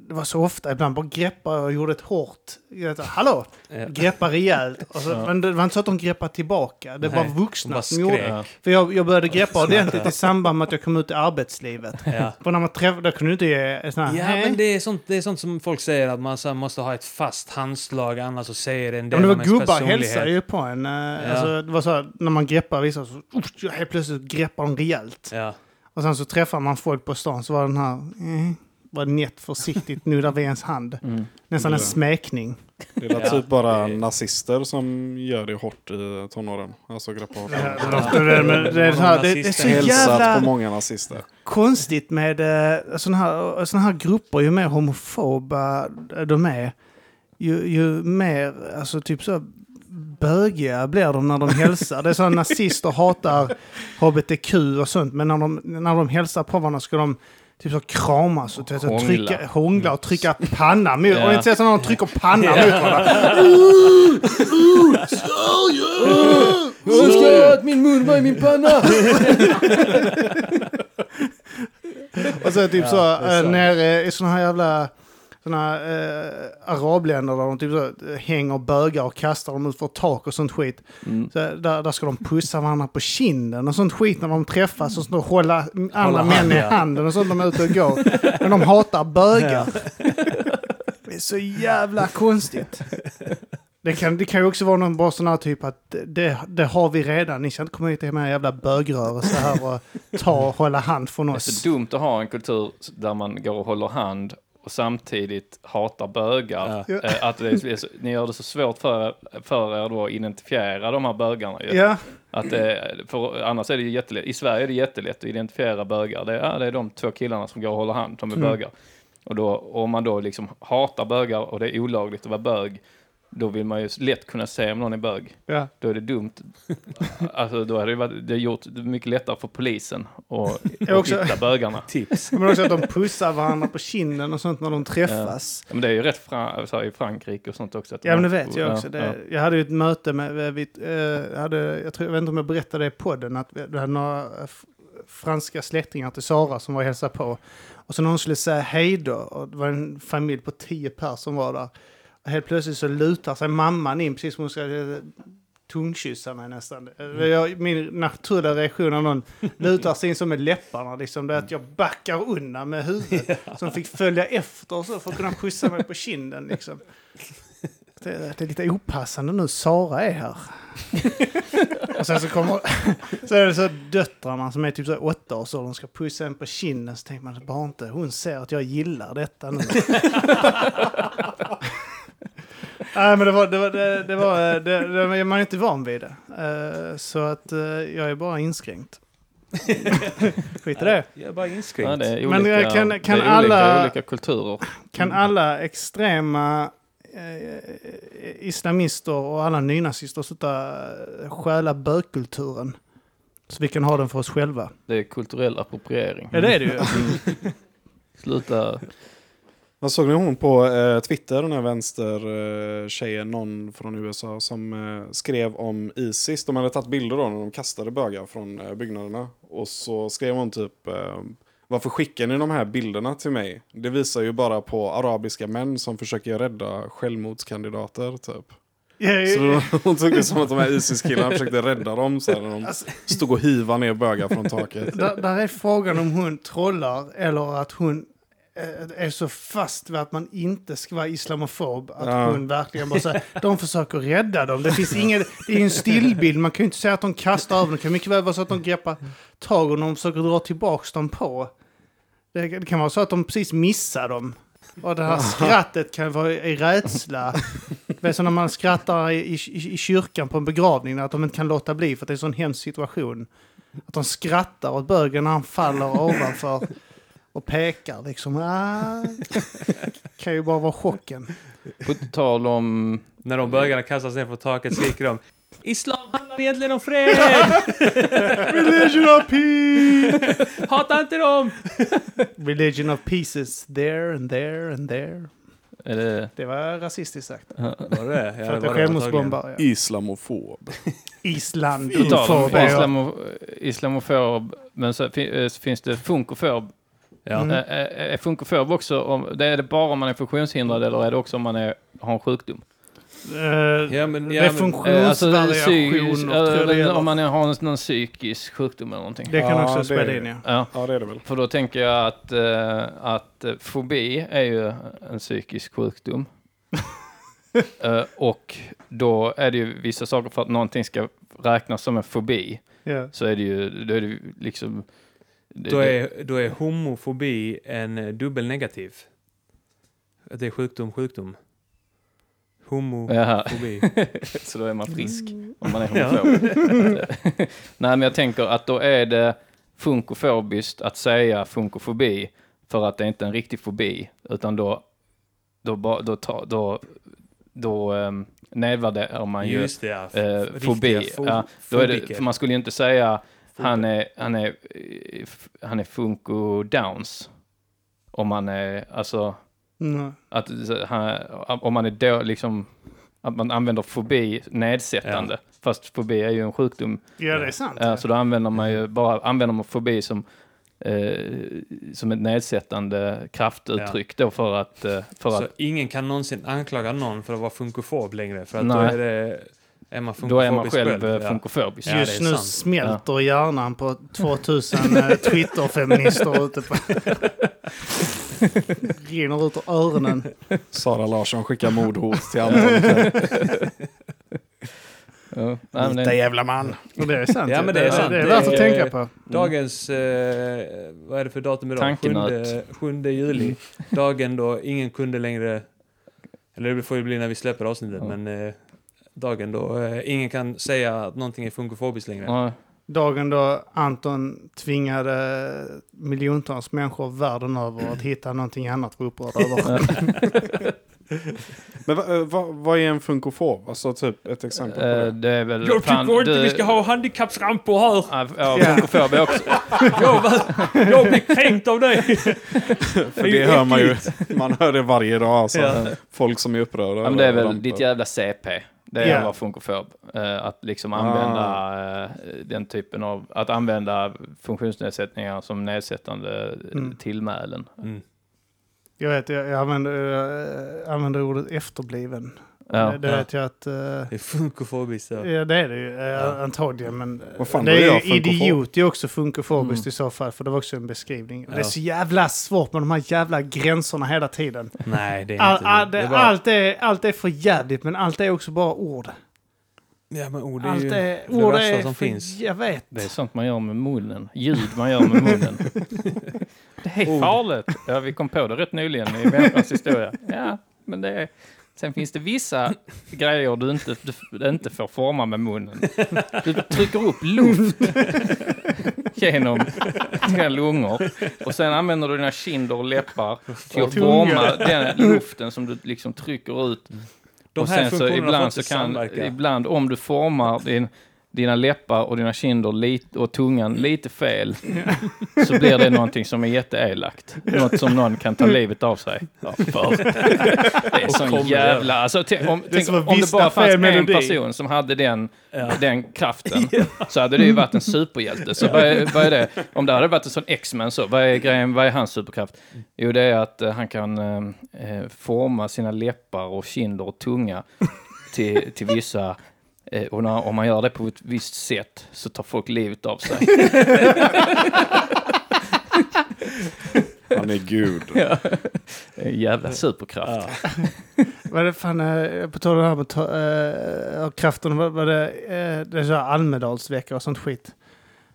det var så ofta, ibland bara greppade och gjorde ett hårt... jag vet, Hallå! Ja. Greppa rejält. Så, Ja. Men det var inte så att de greppade tillbaka. Det var Nej, vuxna bara som gjorde. Ja. För jag, jag började greppa ordentligt i samband med att jag kom ut i arbetslivet. Ja. För när man träffade, kunde du inte ge sån här... Ja, "Hej." men det är, sånt, det är sånt som folk säger att man så måste ha ett fast handslag annars så säger det en Ja, del men det var gubbar hälsade ju på en. eh, Alltså, det var så här, när man greppar vissa så usch, helt plötsligt greppar de rejält. Ja. Och sen så träffar man folk på stan så var den här, eh, var nätt försiktigt nuddar vid ens hand. Mm. Nästan en Ja. smekning. Det är Ja, typ bara nazister som gör det hårt i tonåren. Alltså greppa hårt. Det, det, det, det, är så här, det, det är så Hälsat på jävla många nazister. konstigt med uh, sådana här, såna här grupper. Ju mer homofoba de är, ju, ju mer, alltså typ så bögiga blir de när de hälsar. Det är så att nazister hatar hbtq och sånt, men när de, när de hälsar på varandra ska de typ så kramas och så Hångla. trycka, hångla och trycka panna mot. Ja. Och inte så när de trycker panna mot varandra. Jag önskar att min mun var i min panna! Och så typ så är äh, sant. nere i såna här jävla såna äh, arabländer där de typ så äh, hänger bögar och kastar dem ut för tak och sånt skit. Mm. Så där, där ska de pussa varandra på kinden och sånt skit när de träffas och så hålla andra Hålla män hand, i ja. handen och sånt när de är ute och går. Men de hatar bögar. Det är så jävla konstigt. Det kan, det kan ju också vara någon bara sån här typ att det, det har vi redan. Ni ska inte komma hit med jävla bögrörelse här och ta och hålla hand från Det är oss. så dumt att ha en kultur där man går och håller hand och samtidigt hatar bögar. Ja. Eh, Att det är, så- ni gör det så svårt för, för er då att identifiera de här bögarna. ju. Ja, Att det, för annars är det ju jättelätt. I Sverige är det jättelätt att identifiera bögar. Det är, ja, det är de två killarna som går och håller hand, de är Mm. bögar. Och då, om man då liksom hatar bögar och det är olagligt att vara bög, då vill man ju lätt kunna se om någon är bög. ja. Då är det dumt. Alltså då hade det, varit, det gjort det mycket lättare för polisen att att också- hitta bögarna. Tips. Men också att de pussar varandra på kinden och sånt när de träffas. Ja, Men det är ju rätt fra, så här, i Frankrike och sånt också. Att Ja, men det de- vet jag också. Det, ja. Jag hade ju ett möte med, vi, eh, jag, hade, jag, tror, jag vet inte om jag berättade det i podden, att vi vi hade några eh, franska släktingar till Sara som var och hälsade på. Och så när hon skulle säga hej då, och det var en familj på tio personer som var där. Helt plötsligt så lutar sig mamman in, precis som hon ska eh, tungkyssa mig nästan. Eh, Jag, min naturliga reaktion när någon lutar sig in så med läpparna, liksom, det är att jag backar undan med huvudet. Som fick följa efter så för att kunna pussa mig på kinden. Liksom. Det, det är lite opassande nu, Sara är här. och sen så kommer, så är det så döttrarna som är typ så åtta år så de ska pussa en på kinden så tänker man bara inte hon ser att jag gillar detta nu. Nej men det var, det var, det, det var, det, det, man är inte van vid det. Eh, så att eh, jag är bara inskränkt. Skit i det. Jag är bara inskränkt. Ja, det är Men, olika, eh, kan- det kan är alla- olika, olika kulturer. Kan alla extrema eh, islamister och alla nynazister sluta eh, stjäla bögkulturen? Så vi kan ha den för oss själva. Det är kulturell appropriering. Ja det är det ju. Sluta. Vad såg ni hon på eh, Twitter, den här vänstertjejen, eh, någon från USA, som eh, skrev om Isis. De hade tagit bilder då när de kastade bögar från eh, byggnaderna. Och så skrev hon typ, eh, varför skickar ni de här bilderna till mig? Det visar ju bara på arabiska män som försöker rädda självmordskandidater typ. Ja, ja, Så ja. då, hon tyckte det som att de här Isis-killarna försökte rädda dem så här, när de Alltså- stod och hiva ner bögar från taket. Där, där är frågan om hon trollar eller att hon är så fast vid att man inte ska vara islamofob. Att Ja. hon verkligen bara säger de försöker rädda dem. Det finns ingen, det är en stillbild. Man kan ju inte säga att de kastar över dem. Det kan mycket väl vara så att de greppar tag och de försöker dra tillbaka dem på. Det, det kan vara så att de precis missar dem. Och det här skrattet kan vara i rädsla. Det är som när man skrattar i, i, i kyrkan på en begravning, att de inte kan låta bli för att det är en sån hemsk situation. Att de skrattar åt bögen när han faller ovanför och pekar liksom. Ah, kan ju bara vara chocken. På tal om... När de bögarna kastas ner från taket skriker de Islam handlar egentligen om fred! Religion of peace! Hata inte dem! Religion of pieces there and there and there. Det, Det var rasistiskt sagt. Var det? Ja, För att det var är det självmordsbombare. Ja. Islamofob. Island. på tal om ufob, ja. islamo, islamofob, men så, eh, så finns det funkofob. Ja. Mm. Är, är, är funkofob också, om, det är det bara om man är funktionshindrad eller är det också om man är, har en sjukdom? Eh, Ja, men, det ja, är Eh, alltså, funktionsvariationer det gäller. om man är- har en, någon psykisk sjukdom eller någonting. Det kan Ja, också det spela är in det. ja. Ja, Ja, det är det väl. för då tänker jag att, eh, att eh, fobi är ju en psykisk sjukdom. Och då är det ju vissa saker för att någonting ska räknas som en fobi. ja. Så är det ju, då är det ju liksom... det- Då är, då är homofobi en eh, dubbelnegativ. Att det är sjukdom, sjukdom. Homofobi. Så då är man frisk om man är homofob. Nej, men jag tänker att då är det funkofobiskt att säga funkofobi för att det är inte är en riktig fobi, utan då, då, då, ta, då, då um, nedvärderar man ju Just det, ja. eh, fobi. fo- Ja, då är det, för man skulle ju inte säga han är, han är, eh, han är funko downs. Om man är, alltså, Mm. att han, om man är då, liksom, att man använder fobi nedsättande. Fast fobi är ju en sjukdom. ja, det är sant. Ja, så då använder man ju bara använder man fobi som, eh, som ett nedsättande kraftuttryck då för att, eh, för Så att ingen kan någonsin anklaga någon för att vara funkofob längre. För att då Nej. är, det, är man då är man själv eh, Ja. funkofobisk. Ja, Just är nu sant. smälter hjärnan på 2000 eh, Twitter-feminister ute på... Rinner ut ur öronen. Sara Larsson skickar mordhot till Anton. Ja, nej, jävla man. Och det är sant. Ja, men det är sant. Det är värt att tänka på. Dagens, eh, vad är det för datum idag? Tankenöt. 7, 7 juli. Dagen då ingen kunde längre, eller det får ju bli när vi släpper avsnittet, Ja. men eh, dagen då eh, ingen kan säga att någonting är funkofobiskt längre. ja, Dagen då Anton tvingade miljontals människor världen över att hitta någonting annat att vara upprörd över. Men va, eh, va, vad är en funkofob? Alltså typ ett exempel på eh, det. det är väl... Jag fan, tycker inte du- vi ska ha handikappsrampor här! Ja, Ja, funkofob är också. Jag, jag blir kränkt av dig! För det hör man ju. Man hör det varje dag. Alltså. Ja. Folk som är upprörda. Ja, men det är väl ditt jävla CP. Det är Ja. att vara funkofob. Eh, att liksom Ah. använda eh, den typen av, att använda funktionsnedsättningar som nedsättande eh, Mm. tillmälen. Mm. Jag vet, jag, jag, använder, jag använder ordet efterbliven Ja. det Ja. vet jag att... eh, Det är funkofobiskt. Ja. Ja, det är det ju eh, Ja. antagligen. Men Vad fan, det är är jag ju idiot är också funkofobiskt Mm. i så fall, för det var också en beskrivning. Det är Ja. så jävla svårt med de här jävla gränserna hela tiden. Nej, det är All, inte all, det. det, är bara, allt, är, allt är för jävligt, men allt är också bara ord. Ja, men ord är Allt ju är, det ord värsta är som för, finns. Jag vet. Det är sånt man gör med munnen. Ljud man gör med munnen. Det är Ord. farligt. Ja, vi kom på det rätt nyligen i människans historia. Ja, men det är... Sen finns det vissa grejer du inte, du inte får forma med munnen. Du trycker upp luft genom dina lungor. Och sen använder du dina kinder och läppar till att forma den luften som du liksom trycker ut. De och sen så ibland så kan, ibland om du formar din, dina läppar och dina kinder lite, och tungan lite fel så blir det någonting som är jätteelakt. Något som någon kan ta livet av sig. Ja, för. Det är sån jävla... Alltså, om, tänk, att om det bara fanns en person som hade den, Ja. den kraften så hade det ju varit en superhjälte. Så vad är, vad är det? Om det hade varit en sån X-Men så, vad är grejen, vad är hans superkraft? Jo, det är att eh, han kan eh, forma sina läppar och kinder och tunga till, till vissa och när, om man gör det på ett visst sätt så tar folk livet av sig. Han är gud. En jävla superkraft. Ja. Vad är det fan, eh, på tal om det här med ta, eh, kraften, vad var det, eh, det är så här Almedalsvecka och sånt skit.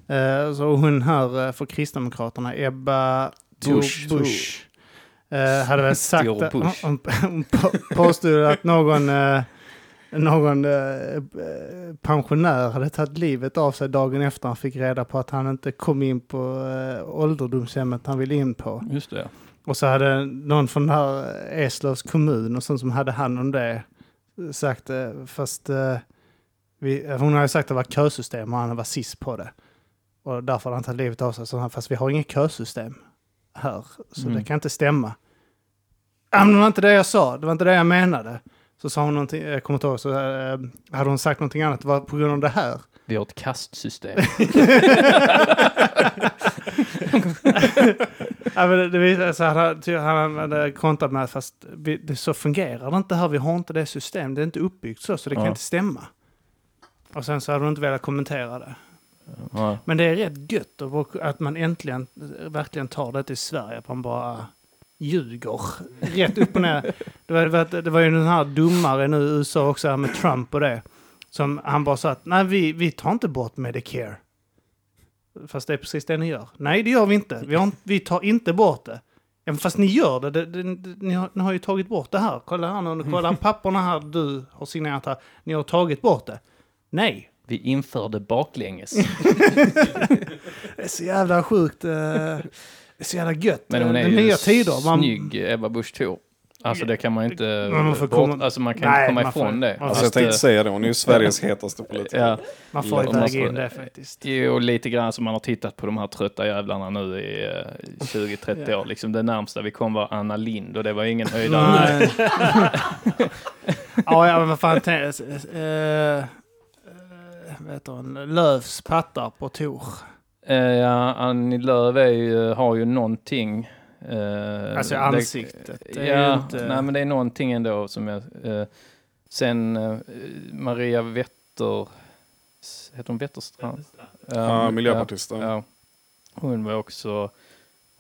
Eh, så hon här eh, för Kristdemokraterna, Ebba. Busch, Busch eh, hade väl sagt, hon, hon på- påstod att någon, eh, någon eh, pensionär hade tagit livet av sig dagen efter han fick reda på att han inte kom in på eh, ålderdomshemmet han ville in på. Just det. Och så hade någon från den här Eslövs kommun och sånt som hade hand om det sagt det, fast eh, vi, hon hade sagt att det var kösystem och han var sist på det. Och därför hade han tagit livet av sig. Så han, fast vi har inget kösystem här, så Mm. det kan inte stämma. Men det var inte det jag sa, det var inte det jag menade. Så sa hon någonting, jag kommer inte ihåg, så eh, hade hon sagt någonting annat, det var på grund av det här. Vi har ett kastsystem. Ja, men det, det visade sig att han, hade kontat med fast vi, det, så fungerar det inte här. Vi har inte det system. Det är inte uppbyggt så, så det kan Ja. inte stämma. Och sen så hade hon inte velat kommentera det. Ja. Men det är rätt gött att- man äntligen verkligen tar det till Sverige. Att man bara ljuger rätt upp och ner. Det var, det var, det var ju den här domare nu i USA också med Trump och det. Som han bara sa att nej, vi, vi tar inte bort Medicare. Fast det är precis det ni gör. Nej, det gör vi inte. Vi, har, vi tar inte bort det. Ja, men fast ni gör det. det, det, det ni, har, ni har ju tagit bort det här. Kolla här nu. Kolla papperna här du har signerat här. Ni har tagit bort det. Nej. Vi införde baklänges. Det är så jävla sjukt. Det är så jävla gött. Men hon är ju nya tider. Man, snygg, Ebba Busch Thor. Alltså det kan man inte... Man får bort, komma- alltså man kan Nej, inte komma man får- ifrån det. Alltså jag tänkte eh, säga det, hon är ju Sveriges hetaste politiker. Ja, man får man väga in det faktiskt. Jo, lite grann som man har tittat på de här trötta jävlarna nu i eh, 20-30 år. Liksom det närmsta vi kom var Anna Lind och det var ingen höjdare. Ja, ja, men vad fan. vad heter hon? Lövs pattar på Tor. Eh, ja, Annie Lööf är ju, har ju någonting. eh, Alltså ansiktet. Det ja, inte... nej men det är någonting ändå som jag... Eh, sen eh, Maria Wetter... Heter hon Wetterstrand? Ja, miljöpartisten. Ja, hon var också...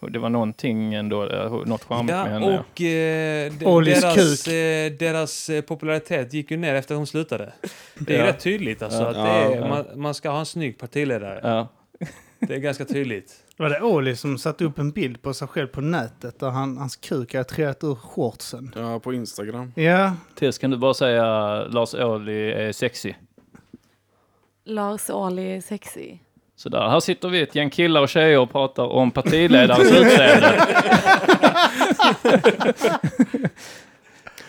Det var någonting ändå, eh, något charmigt med Ja, henne. och eh, Ålis deras, eh, deras eh, popularitet gick ju ner efter hon slutade. Det är Ja. rätt tydligt alltså. Ja. Att det är, Ja. man, man ska ha en snygg partiledare. Det är ganska tydligt. Var det Oli som satte upp en bild på sig själv på nätet där han, hans kuk hade trillat ur shortsen? Ja, på Instagram. Ja, Tess, kan du bara säga Lars Ohly är sexy? Lars Ohly är sexy. Så där, här sitter vi ett gäng killar och tjejer och pratar om partiledarens utseende.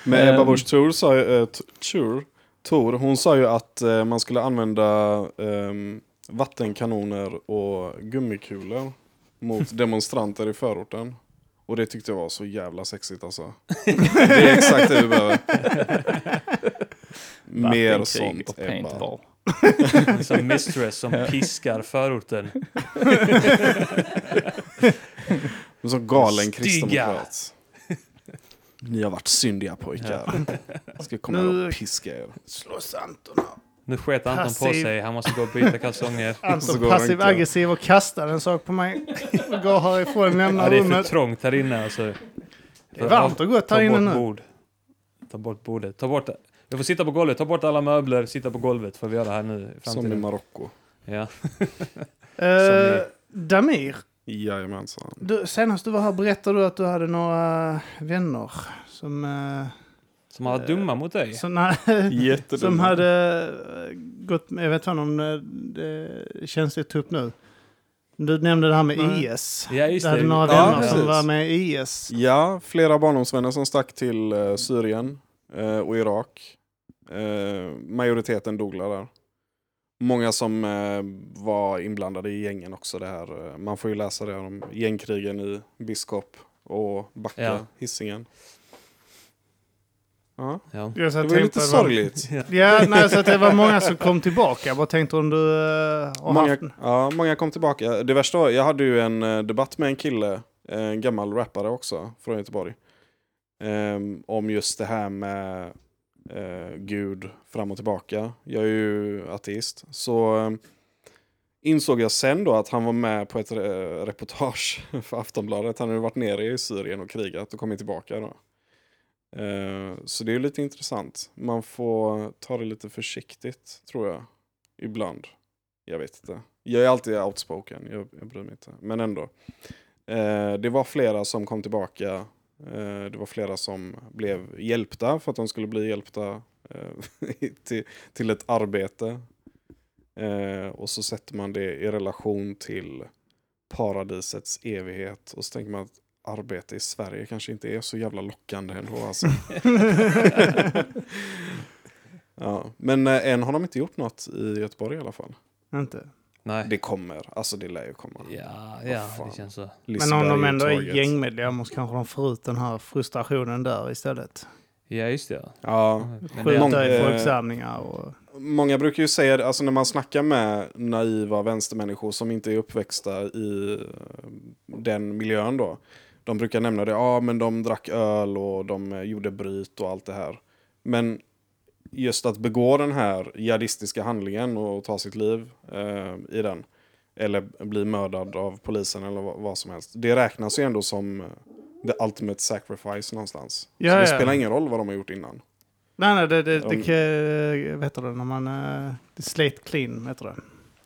Men Ehm. Ebba Busch Thor sa ju, äh, Thor, Thor, hon sa ju att eh, man skulle använda ehm, vattenkanoner och gummikulor mot demonstranter i förorten. Och det tyckte jag var så jävla sexigt alltså. Det är exakt det vi behöver. Mer sånt och Ebba. paintball. Som mistress som piskar förorten. En så galen kristdemokrat. Ni har varit syndiga pojkar. Jag ska komma Nu- och piska er. Slåss Anton här. Nu sket Anton på Passiv. sig, han måste gå och byta kalsonger. Så Anton passiv aggressiv och kastar en sak på mig. Och går härifrån, lämnar Ja, det är för rummet. trångt här inne alltså. Det är varmt och gott Ta här inne bort nu. bord. Ta bort bordet. Ta bort... Jag får sitta på golvet, ta bort alla möbler, sitta på golvet får vi göra här nu i Som i. Marocko. Ja. Eh, Damir, Jajamensan. du, senast du var här berättade du att du hade några vänner som... eh, Som har varit dumma mot dig. som, nej, som hade eh, gått med, jag vet inte om det, det känns lite upp nu. Du nämnde det här med Nej. IS. Ja, just Du hade det. några Ja, vänner som precis. var med i IS. Ja, flera barndomsvänner som stack till eh, Syrien eh, och Irak. Eh, majoriteten dog där. Många som eh, var inblandade i gängen också. Det här. eh, Man får ju läsa det om gängkrigen i Biskop och Backa, Ja. Hisingen. Ja, Ja. Det var lite var- sorgligt. Ja, nej, så att det var många som kom tillbaka. Jag bara tänkte om du uh, har Många, haft... ja, många kom tillbaka. Det värsta var, jag hade ju en eh, debatt med en kille, eh, en gammal rappare också, från Göteborg. Ehm, om just det här med eh, Gud fram och tillbaka. Jag är ju ateist. Så eh, insåg jag sen då att han var med på ett eh, reportage för Aftonbladet. Han hade varit nere i Syrien och krigat och kommit tillbaka då. Eh, så det är ju lite intressant. Man får ta det lite försiktigt, tror jag. Ibland. Jag vet inte. Jag är alltid outspoken, jag, jag bryr mig inte. Men ändå. Eh, det var flera som kom tillbaka. Eh, det var flera som blev hjälpta för att de skulle bli hjälpta till, till ett arbete. Och så sätter man det i relation till paradisets evighet. Och så tänker man att arbete i Sverige kanske inte är så jävla lockande ändå. Alltså. ja. Men eh, än har de inte gjort något i Göteborg i alla fall. Inte. Nej. Det kommer, alltså det lär ju komma. Ja, ja det känns så. Men om de ändå är gängmedlemmar så kanske de får ut den här frustrationen där istället. Ja, just det. Ja, Skjuta i folksamlingar och... många brukar ju säga alltså när man snackar med naiva vänstermänniskor som inte är uppväxta i eh, den miljön då. De brukar nämna det, ja men de drack öl och de eh, gjorde bryt och allt det här. Men just att begå den här jihadistiska handlingen och ta sitt liv eh, i den. Eller bli mördad av polisen eller vad, som helst. Det räknas ju ändå som eh, the ultimate sacrifice någonstans. Ja, Så det ja. spelar ingen roll vad de har gjort innan. Nej, nej, det, det, Om- det vet du när man... Uh, slate clean, heter det.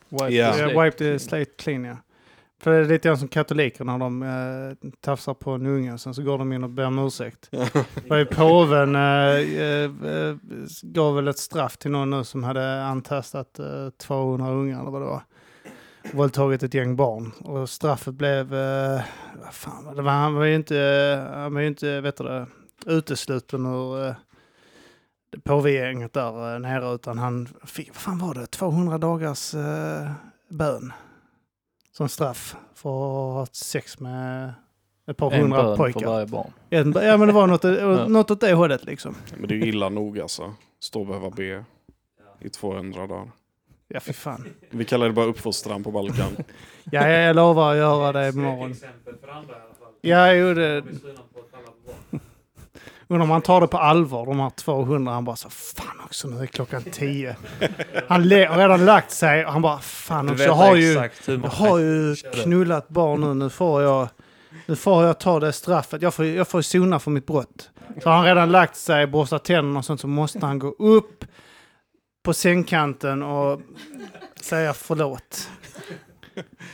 Wipe Ja. the wipe the slate clean, ja. För det är lite grann som katoliker när de uh, tafsar på en unge och sen så går de in och ber om ursäkt. Ju påven uh, uh, gav väl ett straff till någon nu som hade antastat uh, 200 ungar eller vad det var. Våldtagit ett gäng barn. Och straffet blev, vad fan var det var, han var ju inte, han var ju inte, vet du utesluten ur uh, påvegänget där nere utan han fick, vad fan var det, 200 dagars uh, bön. Som straff för att ha haft sex med ett par En hundra bön för varje barn. En- Ja men det var något, något åt det hållet liksom. Men det är ju illa nog alltså. Stå och behöva be i 200 dagar. Ja fy fan. Vi kallar det bara uppfostran på Balkan. Ja, jag lovar att göra det imorgon. exempel för andra i alla fall. Ja, jo, det... Undrar om han tar det på allvar, de här 200. Han bara så, fan också, nu är klockan 10. Han har redan lagt sig och han bara, fan också, jag har ju, jag har ju knullat barn nu, nu får jag, nu får jag ta det straffet. Jag får, jag får sona för mitt brott. Så har han redan lagt sig, borstat tänderna och sånt, så måste han gå upp på sängkanten och säga förlåt.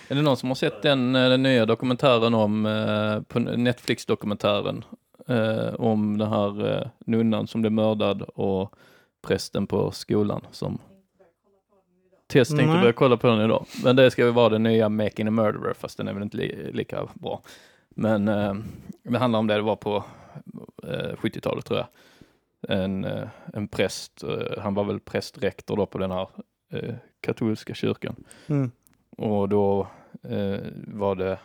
Är det någon som har sett den, eh, den nya dokumentären om, eh, på Netflix-dokumentären eh, om den här eh, nunnan som blev mördad och prästen på skolan som Tess tänkte Nej. börja kolla på den idag. Men det ska ju vara den nya Making a Murderer fast den är väl inte li lika bra. Men eh, det handlar om det det var på eh, 70-talet tror jag. En, eh, en präst, eh, han var väl prästrektor då på den här eh, katolska kyrkan. Mm. Och då eh, var det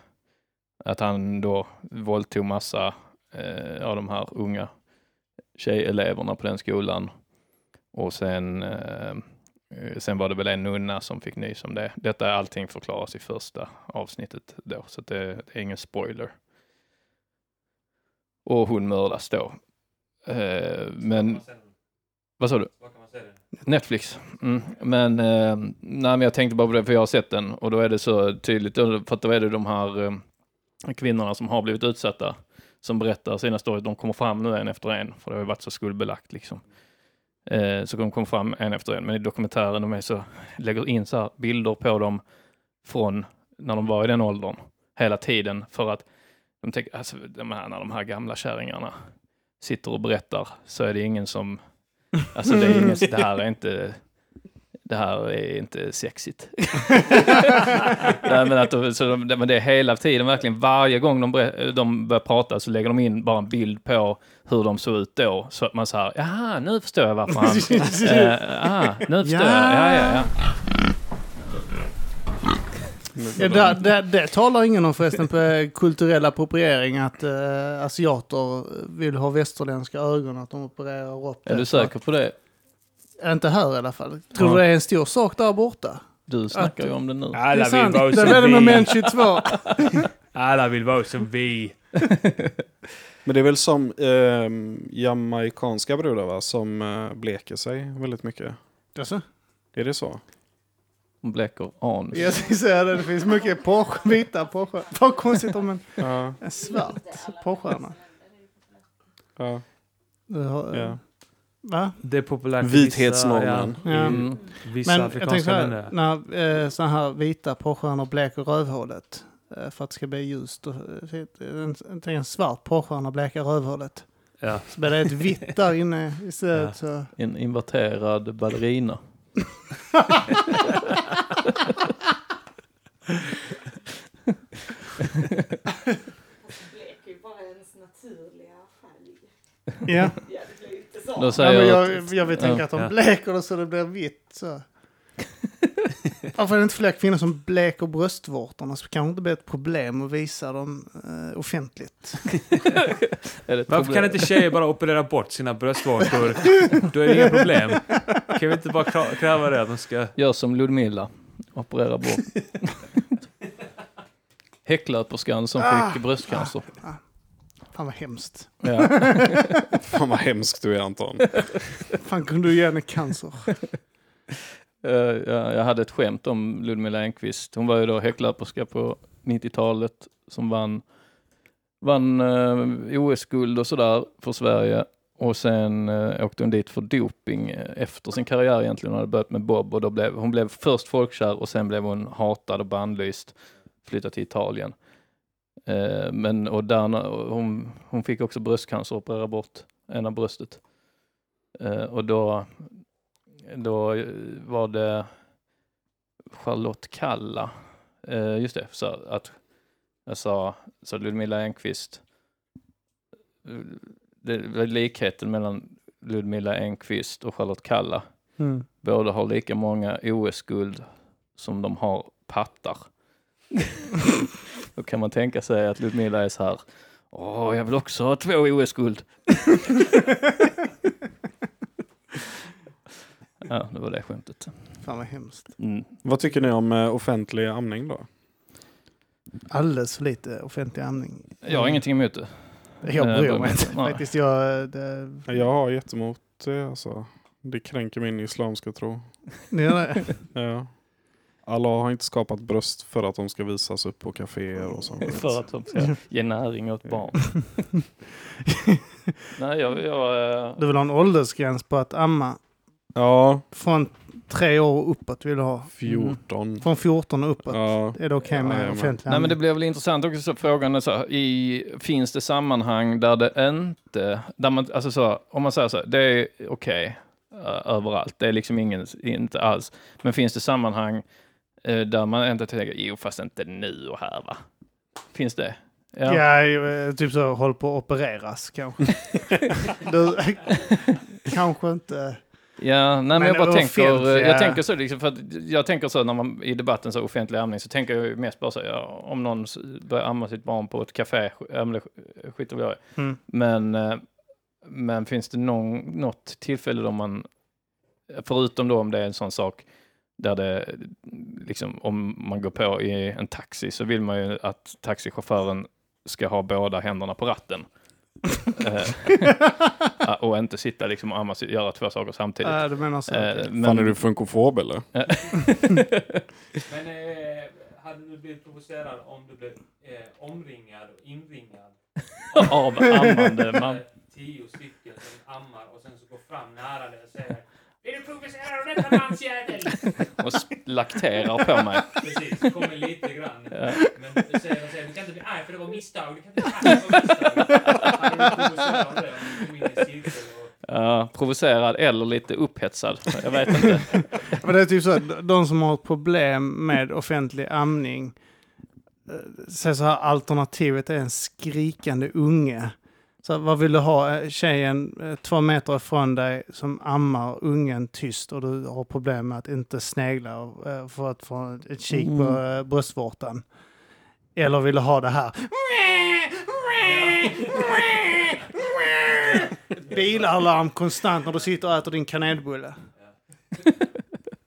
att han då våldtog massa eh, av de här unga tjejeleverna på den skolan. Och sen, eh, eh, sen var det väl en nunna som fick nys om det. Detta är allting förklaras i första avsnittet då, så det, det är ingen spoiler. Och hon mördas då Eh, men, vad sa du? Netflix. Mm. Men, eh, nej, men jag tänkte bara på det, för jag har sett den och då är det så tydligt, för att då är det de här eh, kvinnorna som har blivit utsatta som berättar sina stories. De kommer fram nu en efter en, för det har ju varit så skuldbelagt liksom. Eh, så de kommer fram en efter en, men i dokumentären de är så, lägger in så här bilder på dem från när de var i den åldern, hela tiden, för att de tänker, alltså de här, när de här gamla kärringarna sitter och berättar så är det ingen som, alltså det, är ingen, det här är inte, det här är inte sexigt. Nej, men, att, de- så de, men det är hela tiden, verkligen varje gång de, de börjar prata så lägger de in bara en bild på hur de såg ut då. Så att man säger, jaha, nu förstår jag varför han... eh, ah, nu förstår jag, ja, ja, ja. Ja, det, det, det talar ingen om förresten på eh, kulturell appropriering att uh, asiater vill ha västerländska ögon, att de opererar upp Är det. du säker på det? Inte här i alla fall. Tror Ja. du det är en stor sak där borta? Du snackar ju om det nu. Det är Alla vill sant. vara Det som är det vi. moment 22. Alla vill vara som vi. Men det är väl som eh, jamaikanska brudar va? Som eh, bleker sig väldigt mycket. Alltså, Är det så? Hon bleker anus. jag ska säga det, det finns mycket porr, vita porrstjärnor. Vad konstigt om en, Ja. en svart porrstjärna. ja, Du har, eh, ja. Va? Det är populärt i Vithetsnormen. Vissa, ja, Ja. Mm. vissa Men jag tänker så afrikanska här, när eh, sådana här vita porrstjärnor bleker rövhålet eh, för att det ska bli ljust. Och, eh, en, en, en svart porrstjärna bleker rövhålet. Ja. Så blir det ett vitt där inne istället. Så. En inverterad ballerina. bleker ju bara ens naturliga färg. Ja. Ja, blir. Då Ja, säger men jag, jag, vill tänka Ja. att de Ja. bleker det så det blir vitt. Så. Varför är det inte fler kvinnor som bleker bröstvårtorna så kan det inte bli ett problem att visa dem eh, offentligt. Varför kan inte tjejer bara operera bort sina bröstvårtor? Då är det inga problem. Kan vi inte bara kräva det att de ska... Gör som Ludmilla. Operera bort. Häcklöperskan som Ah. fick bröstcancer. Fan vad hemskt. Ja. Fan vad hemskt du är Anton. Fan kunde du ge henne cancer? Eh, ja, jag hade ett skämt om Ludmilla Enqvist. Hon var ju då häcklöperska på 90-talet som vann, vann eh, OS-guld och sådär för Sverige. Och sen eh, åkte hon dit för doping efter sin karriär egentligen. Hon hade börjat med bob och då blev hon blev först folkkär och sen blev hon hatad och bannlyst. Flyttade till Italien. Eh, men och där, hon, hon fick också bröstcancer och opererade bort ena bröstet. Eh, och då då var det Charlotte Kalla, eh, just det, så att jag sa, så Ludmilla Enqvist, det likheten mellan Ludmilla Enqvist och Charlotte Kalla. Mm. Båda har lika många OS-guld som de har pattar. Då kan man tänka sig att Ludmilla är så här, åh, jag vill också ha två OS-guld. ja, det var det skämtet. Fan vad hemskt. Mm. Vad tycker ni om eh, offentlig amning då? Alldeles för lite offentlig amning. Jag har ingenting emot det. Jag Eh, bryr det- mig inte nej. faktiskt. Jag, det, Jag har jättemot det alltså. Det kränker min islamska tro. ni gör det. Ja. Allah har inte skapat bröst för att de ska visas upp på kaféer och sånt. För att de ska ge näring åt barn. Nej, jag... jag eh, Du vill ha en åldersgräns på att amma Ja, från tre år och uppåt vill du ha. 14. Från 14 och uppåt Ja. är det okej med Jajamän. offentlig Nej men det blir väl intressant också så frågan är så här, i, finns det sammanhang där det inte, där man, alltså så, om man säger så, här, det är okej eh, överallt, det är liksom ingen, inte alls, men finns det sammanhang där man inte tänker, jo fast inte nu och här va? Finns det? Ja. Ja, eh, typ så håll på att opereras kanske. du, kanske inte. Ja, nej men, Men jag bara tänker, jag tänker så liksom, för jag tänker så när man i debatten så offentlig amning så tänker jag mest bara så, ja, om någon börjar amma sitt barn på ett café, skiter jag i. Mm. Men, eh, men finns det någon, något tillfälle då man, förutom då om det är en sån sak där det, liksom om man går på i en taxi så vill man ju att taxichauffören ska ha båda händerna på ratten. Eh, och inte sitta liksom och amma, göra två saker samtidigt. Äh, du menar så. Eh, okej. Fan men, är du funkofob eller? Men eh, hade du blivit provocerad om du blev eh, omringad och inringad av ammande man. tio stycken som ammar och sen så går fram nära dig och säger Är du provocerad av detta mansjävel? och lakterar på mig. Precis, kommer lite grann. Ja. Men du säger, du säger du kan inte bli arg för det var misstag. Du kan inte bli arg för det var misstag. Du blivit provocerad och Ja, eller lite upphetsad. Jag vet inte. Men det är typ så att de som har ett problem med offentlig amning eh, säger så här, alternativet är en skrikande unge. Så vad vill du ha? Eh, Tjejen eh, två meter ifrån dig som ammar ungen tyst och du har problem med att inte snegla eh, för att få ett kik på eh, bröstvårtan. Eller vill du ha det här? Bilalarm konstant när du sitter och äter din kanelbulle.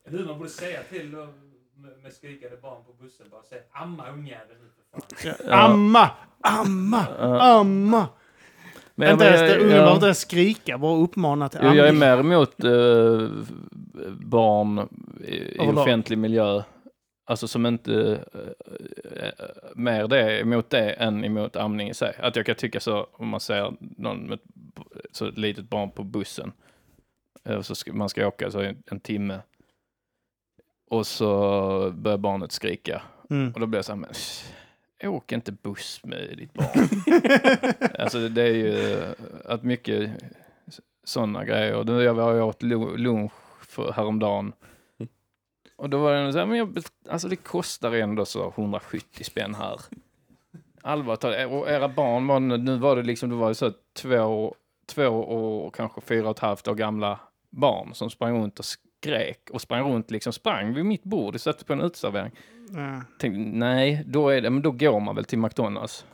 Du, man borde säga till med, skrikande barn på bussen, bara säga amma ungjäveln nu för fan. Ja. Amma! Amma! Amma! Men inte jag- ens det, ungen jag- behöver inte ens skrika, bara uppmana till Jo, amning. jag är mer emot eh, barn i, i offentlig miljö. Alltså som inte, eh, eh, mer det emot det än emot amning i sig. Att jag kan tycka så om man ser någon med så ett litet barn på bussen. eh, Så ska, man ska åka så en, en timme. Och så börjar barnet skrika. Mm. Och då blir jag så här, men åk inte buss med ditt barn. alltså det är ju att mycket sådana grejer. Jag var åt lu- lunch för häromdagen. Och då var det så här, men jag, alltså det kostar ändå så 170 spänn här. Allvarligt och era barn var, nu var det liksom, det var så två, två och kanske fyra och ett halvt år gamla barn som sprang runt och skrek och sprang runt liksom, sprang vid mitt bord och satt på en uteservering. Ja. Tänkte, nej, då, är det, men då går man väl till McDonalds.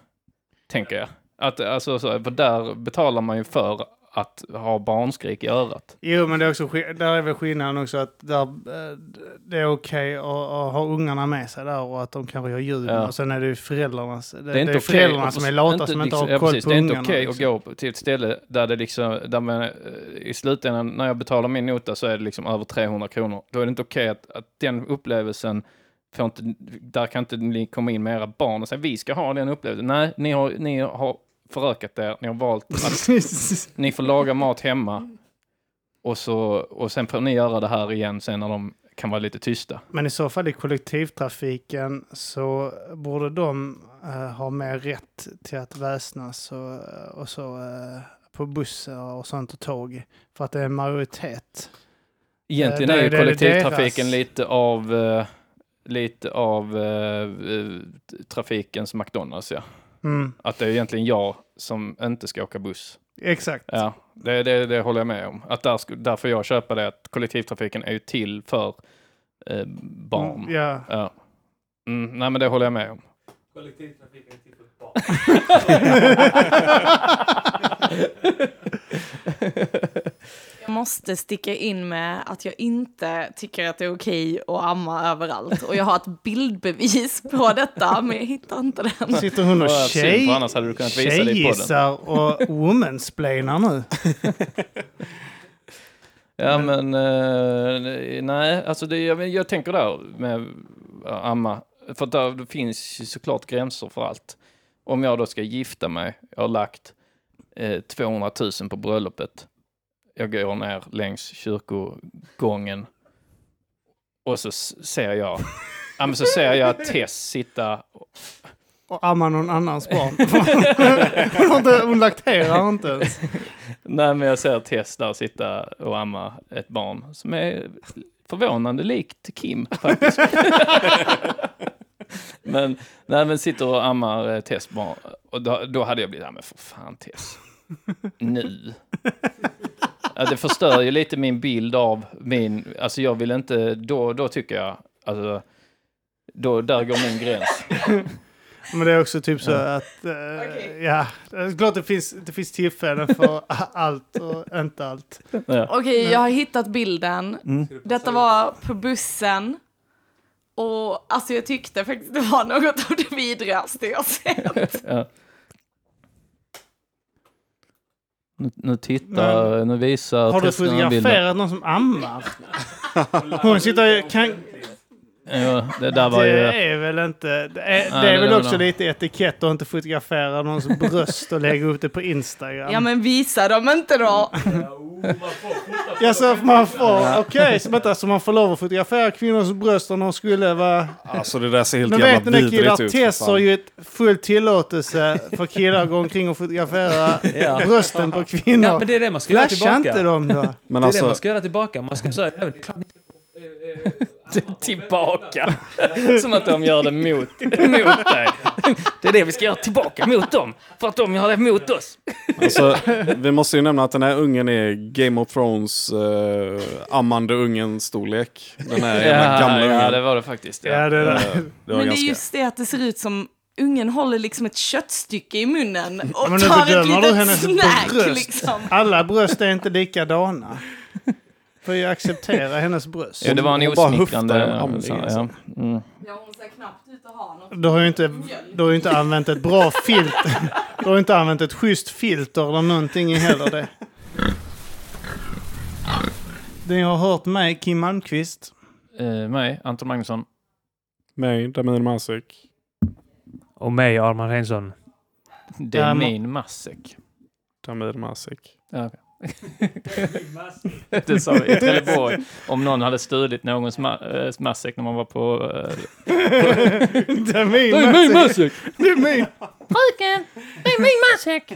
Tänker jag. Att, alltså, så, för där betalar man ju för att ha barnskrik i örat. Jo, men det är också, där är väl skillnaden också att där, eh, det är okej att, att ha ungarna med sig där och att de kanske gör ljud. Ja. Och sen är det ju föräldrarnas. Det, Det är det inte är okej föräldrarna att- som är lata inte som inte liksom- har ja, koll precis, på Det är ungarna. inte okej liksom. att gå till ett ställe där det liksom, där man, eh, i slutändan när jag betalar min nota så är det liksom över 300 kronor. Då är det inte okej att, att den upplevelsen får inte, där kan inte ni komma in med era barn och säga vi ska ha den upplevelsen. Nej, ni har, ni har förökat er, ni har valt att ni får laga mat hemma och, så, och sen får ni göra det här igen sen när de kan vara lite tysta. Men i så fall i kollektivtrafiken så borde de eh, ha mer rätt till att väsnas och, och så eh, på bussar och sånt och tåg. För att det är en majoritet. Egentligen Eh, är ju kollektivtrafiken deras. lite av, eh, lite av eh, eh, trafikens McDonalds, ja. Mm, Att det är egentligen jag som inte ska åka buss. exakt. Ja, det, det, det håller jag med om. Att där, där får jag köpa det att kollektivtrafiken är ju till för eh, barn. Mm, Ja. Ja. Mm, nej, men det håller jag med om. Kollektivtrafiken är till för barn. Jag måste sticka in med att jag inte tycker att det är okej att amma överallt. Och jag har ett bildbevis på detta, men jag hittar inte den. Sitter hon och tjej, tjejgissar och womansplainar nu? Ja, men, eh, nej, alltså det, jag, jag tänker där med amma. För att där, det finns ju såklart gränser för allt. Om jag då ska gifta mig, jag har lagt eh, 200 000 på bröllopet. Jag går ner längs kyrkogången och så ser jag, ja, men så ser jag Tess sitta Och amma någon annans barn. hon, har inte, hon lakterar inte ens. Nej, men jag ser Tess där sitta och amma ett barn som är förvånande likt Kim faktiskt. men, nej, men sitter och ammar eh, Tess barn. Och då, då hade jag blivit, ja men för fan Tess. Nu. Ja, det förstör ju lite min bild av min, alltså jag vill inte, då, då tycker jag, alltså, då, där går min gräns. Men det är också typ så att, eh, ja, det är klart det finns, det finns tillfällen för allt och inte allt. Ja. Okej, jag har hittat bilden. Detta var på bussen. Och alltså jag tyckte faktiskt det var något av det vidrigaste jag sett. Ja. Nu, nu tittar, nu visar Har du fotograferat någon som ammar? Hon sitter... Kan, Ja, det där var det ju... är väl inte... Det är, Nej, det är det väl också lite etikett att inte fotografera någons bröst och lägga upp det på Instagram. Ja men visa dem inte då. Ja, så man får... Okej, så, vänta, så man får lov att fotografera kvinnors bröst om de skulle vara... Alltså det där ser helt Men vet jävla ni när killar vidrigt ut. för Tess har ju ett full tillåtelse för killar att gå omkring och fotografera Ja. brösten på Ja, kvinnor. men det är det man ska göra Flasha tillbaka. inte dem då. Men det är det alltså, man ska göra tillbaka. Man ska säga, "Nej, det Tillbaka. Som att de gör det mot, mot dig. Det är det vi ska göra tillbaka mot dem. För att de gör det mot oss. alltså, vi måste ju nämna att den här ungen är Game of Thrones uh, ammande ungen storlek. Den här jävla gamla ungen. ja, det var det faktiskt. Ja. Ja, det. Eh, det var Men det är just det att det ser ut som ungen håller liksom ett köttstycke i munnen och men nu tar ett litet snack bröst. liksom. Alla bröst är inte likadana. Får ju acceptera hennes bröst. Ja, det var en osmickrande... så, alltså. ja. Mm. Ja, hon ser knappt ut att ha något. Du har ju inte, du har ju inte använt ett bra filter. Du har ju inte använt ett schysst filter eller någonting i heller det. Ni har hört mig, Kim Malmqvist. Eh, mig, Anton Magnusson. Mig, Damir Masik. Och mig, Arman Hensson. Min Masek. Damir Masik. Ja, okej. Det sa vi i Trelleborg. Om någon hade stulit någons ma- äh, Masek när man var på... eh, Det är min. Masek! Det är min. Fröken! Det är min Masek!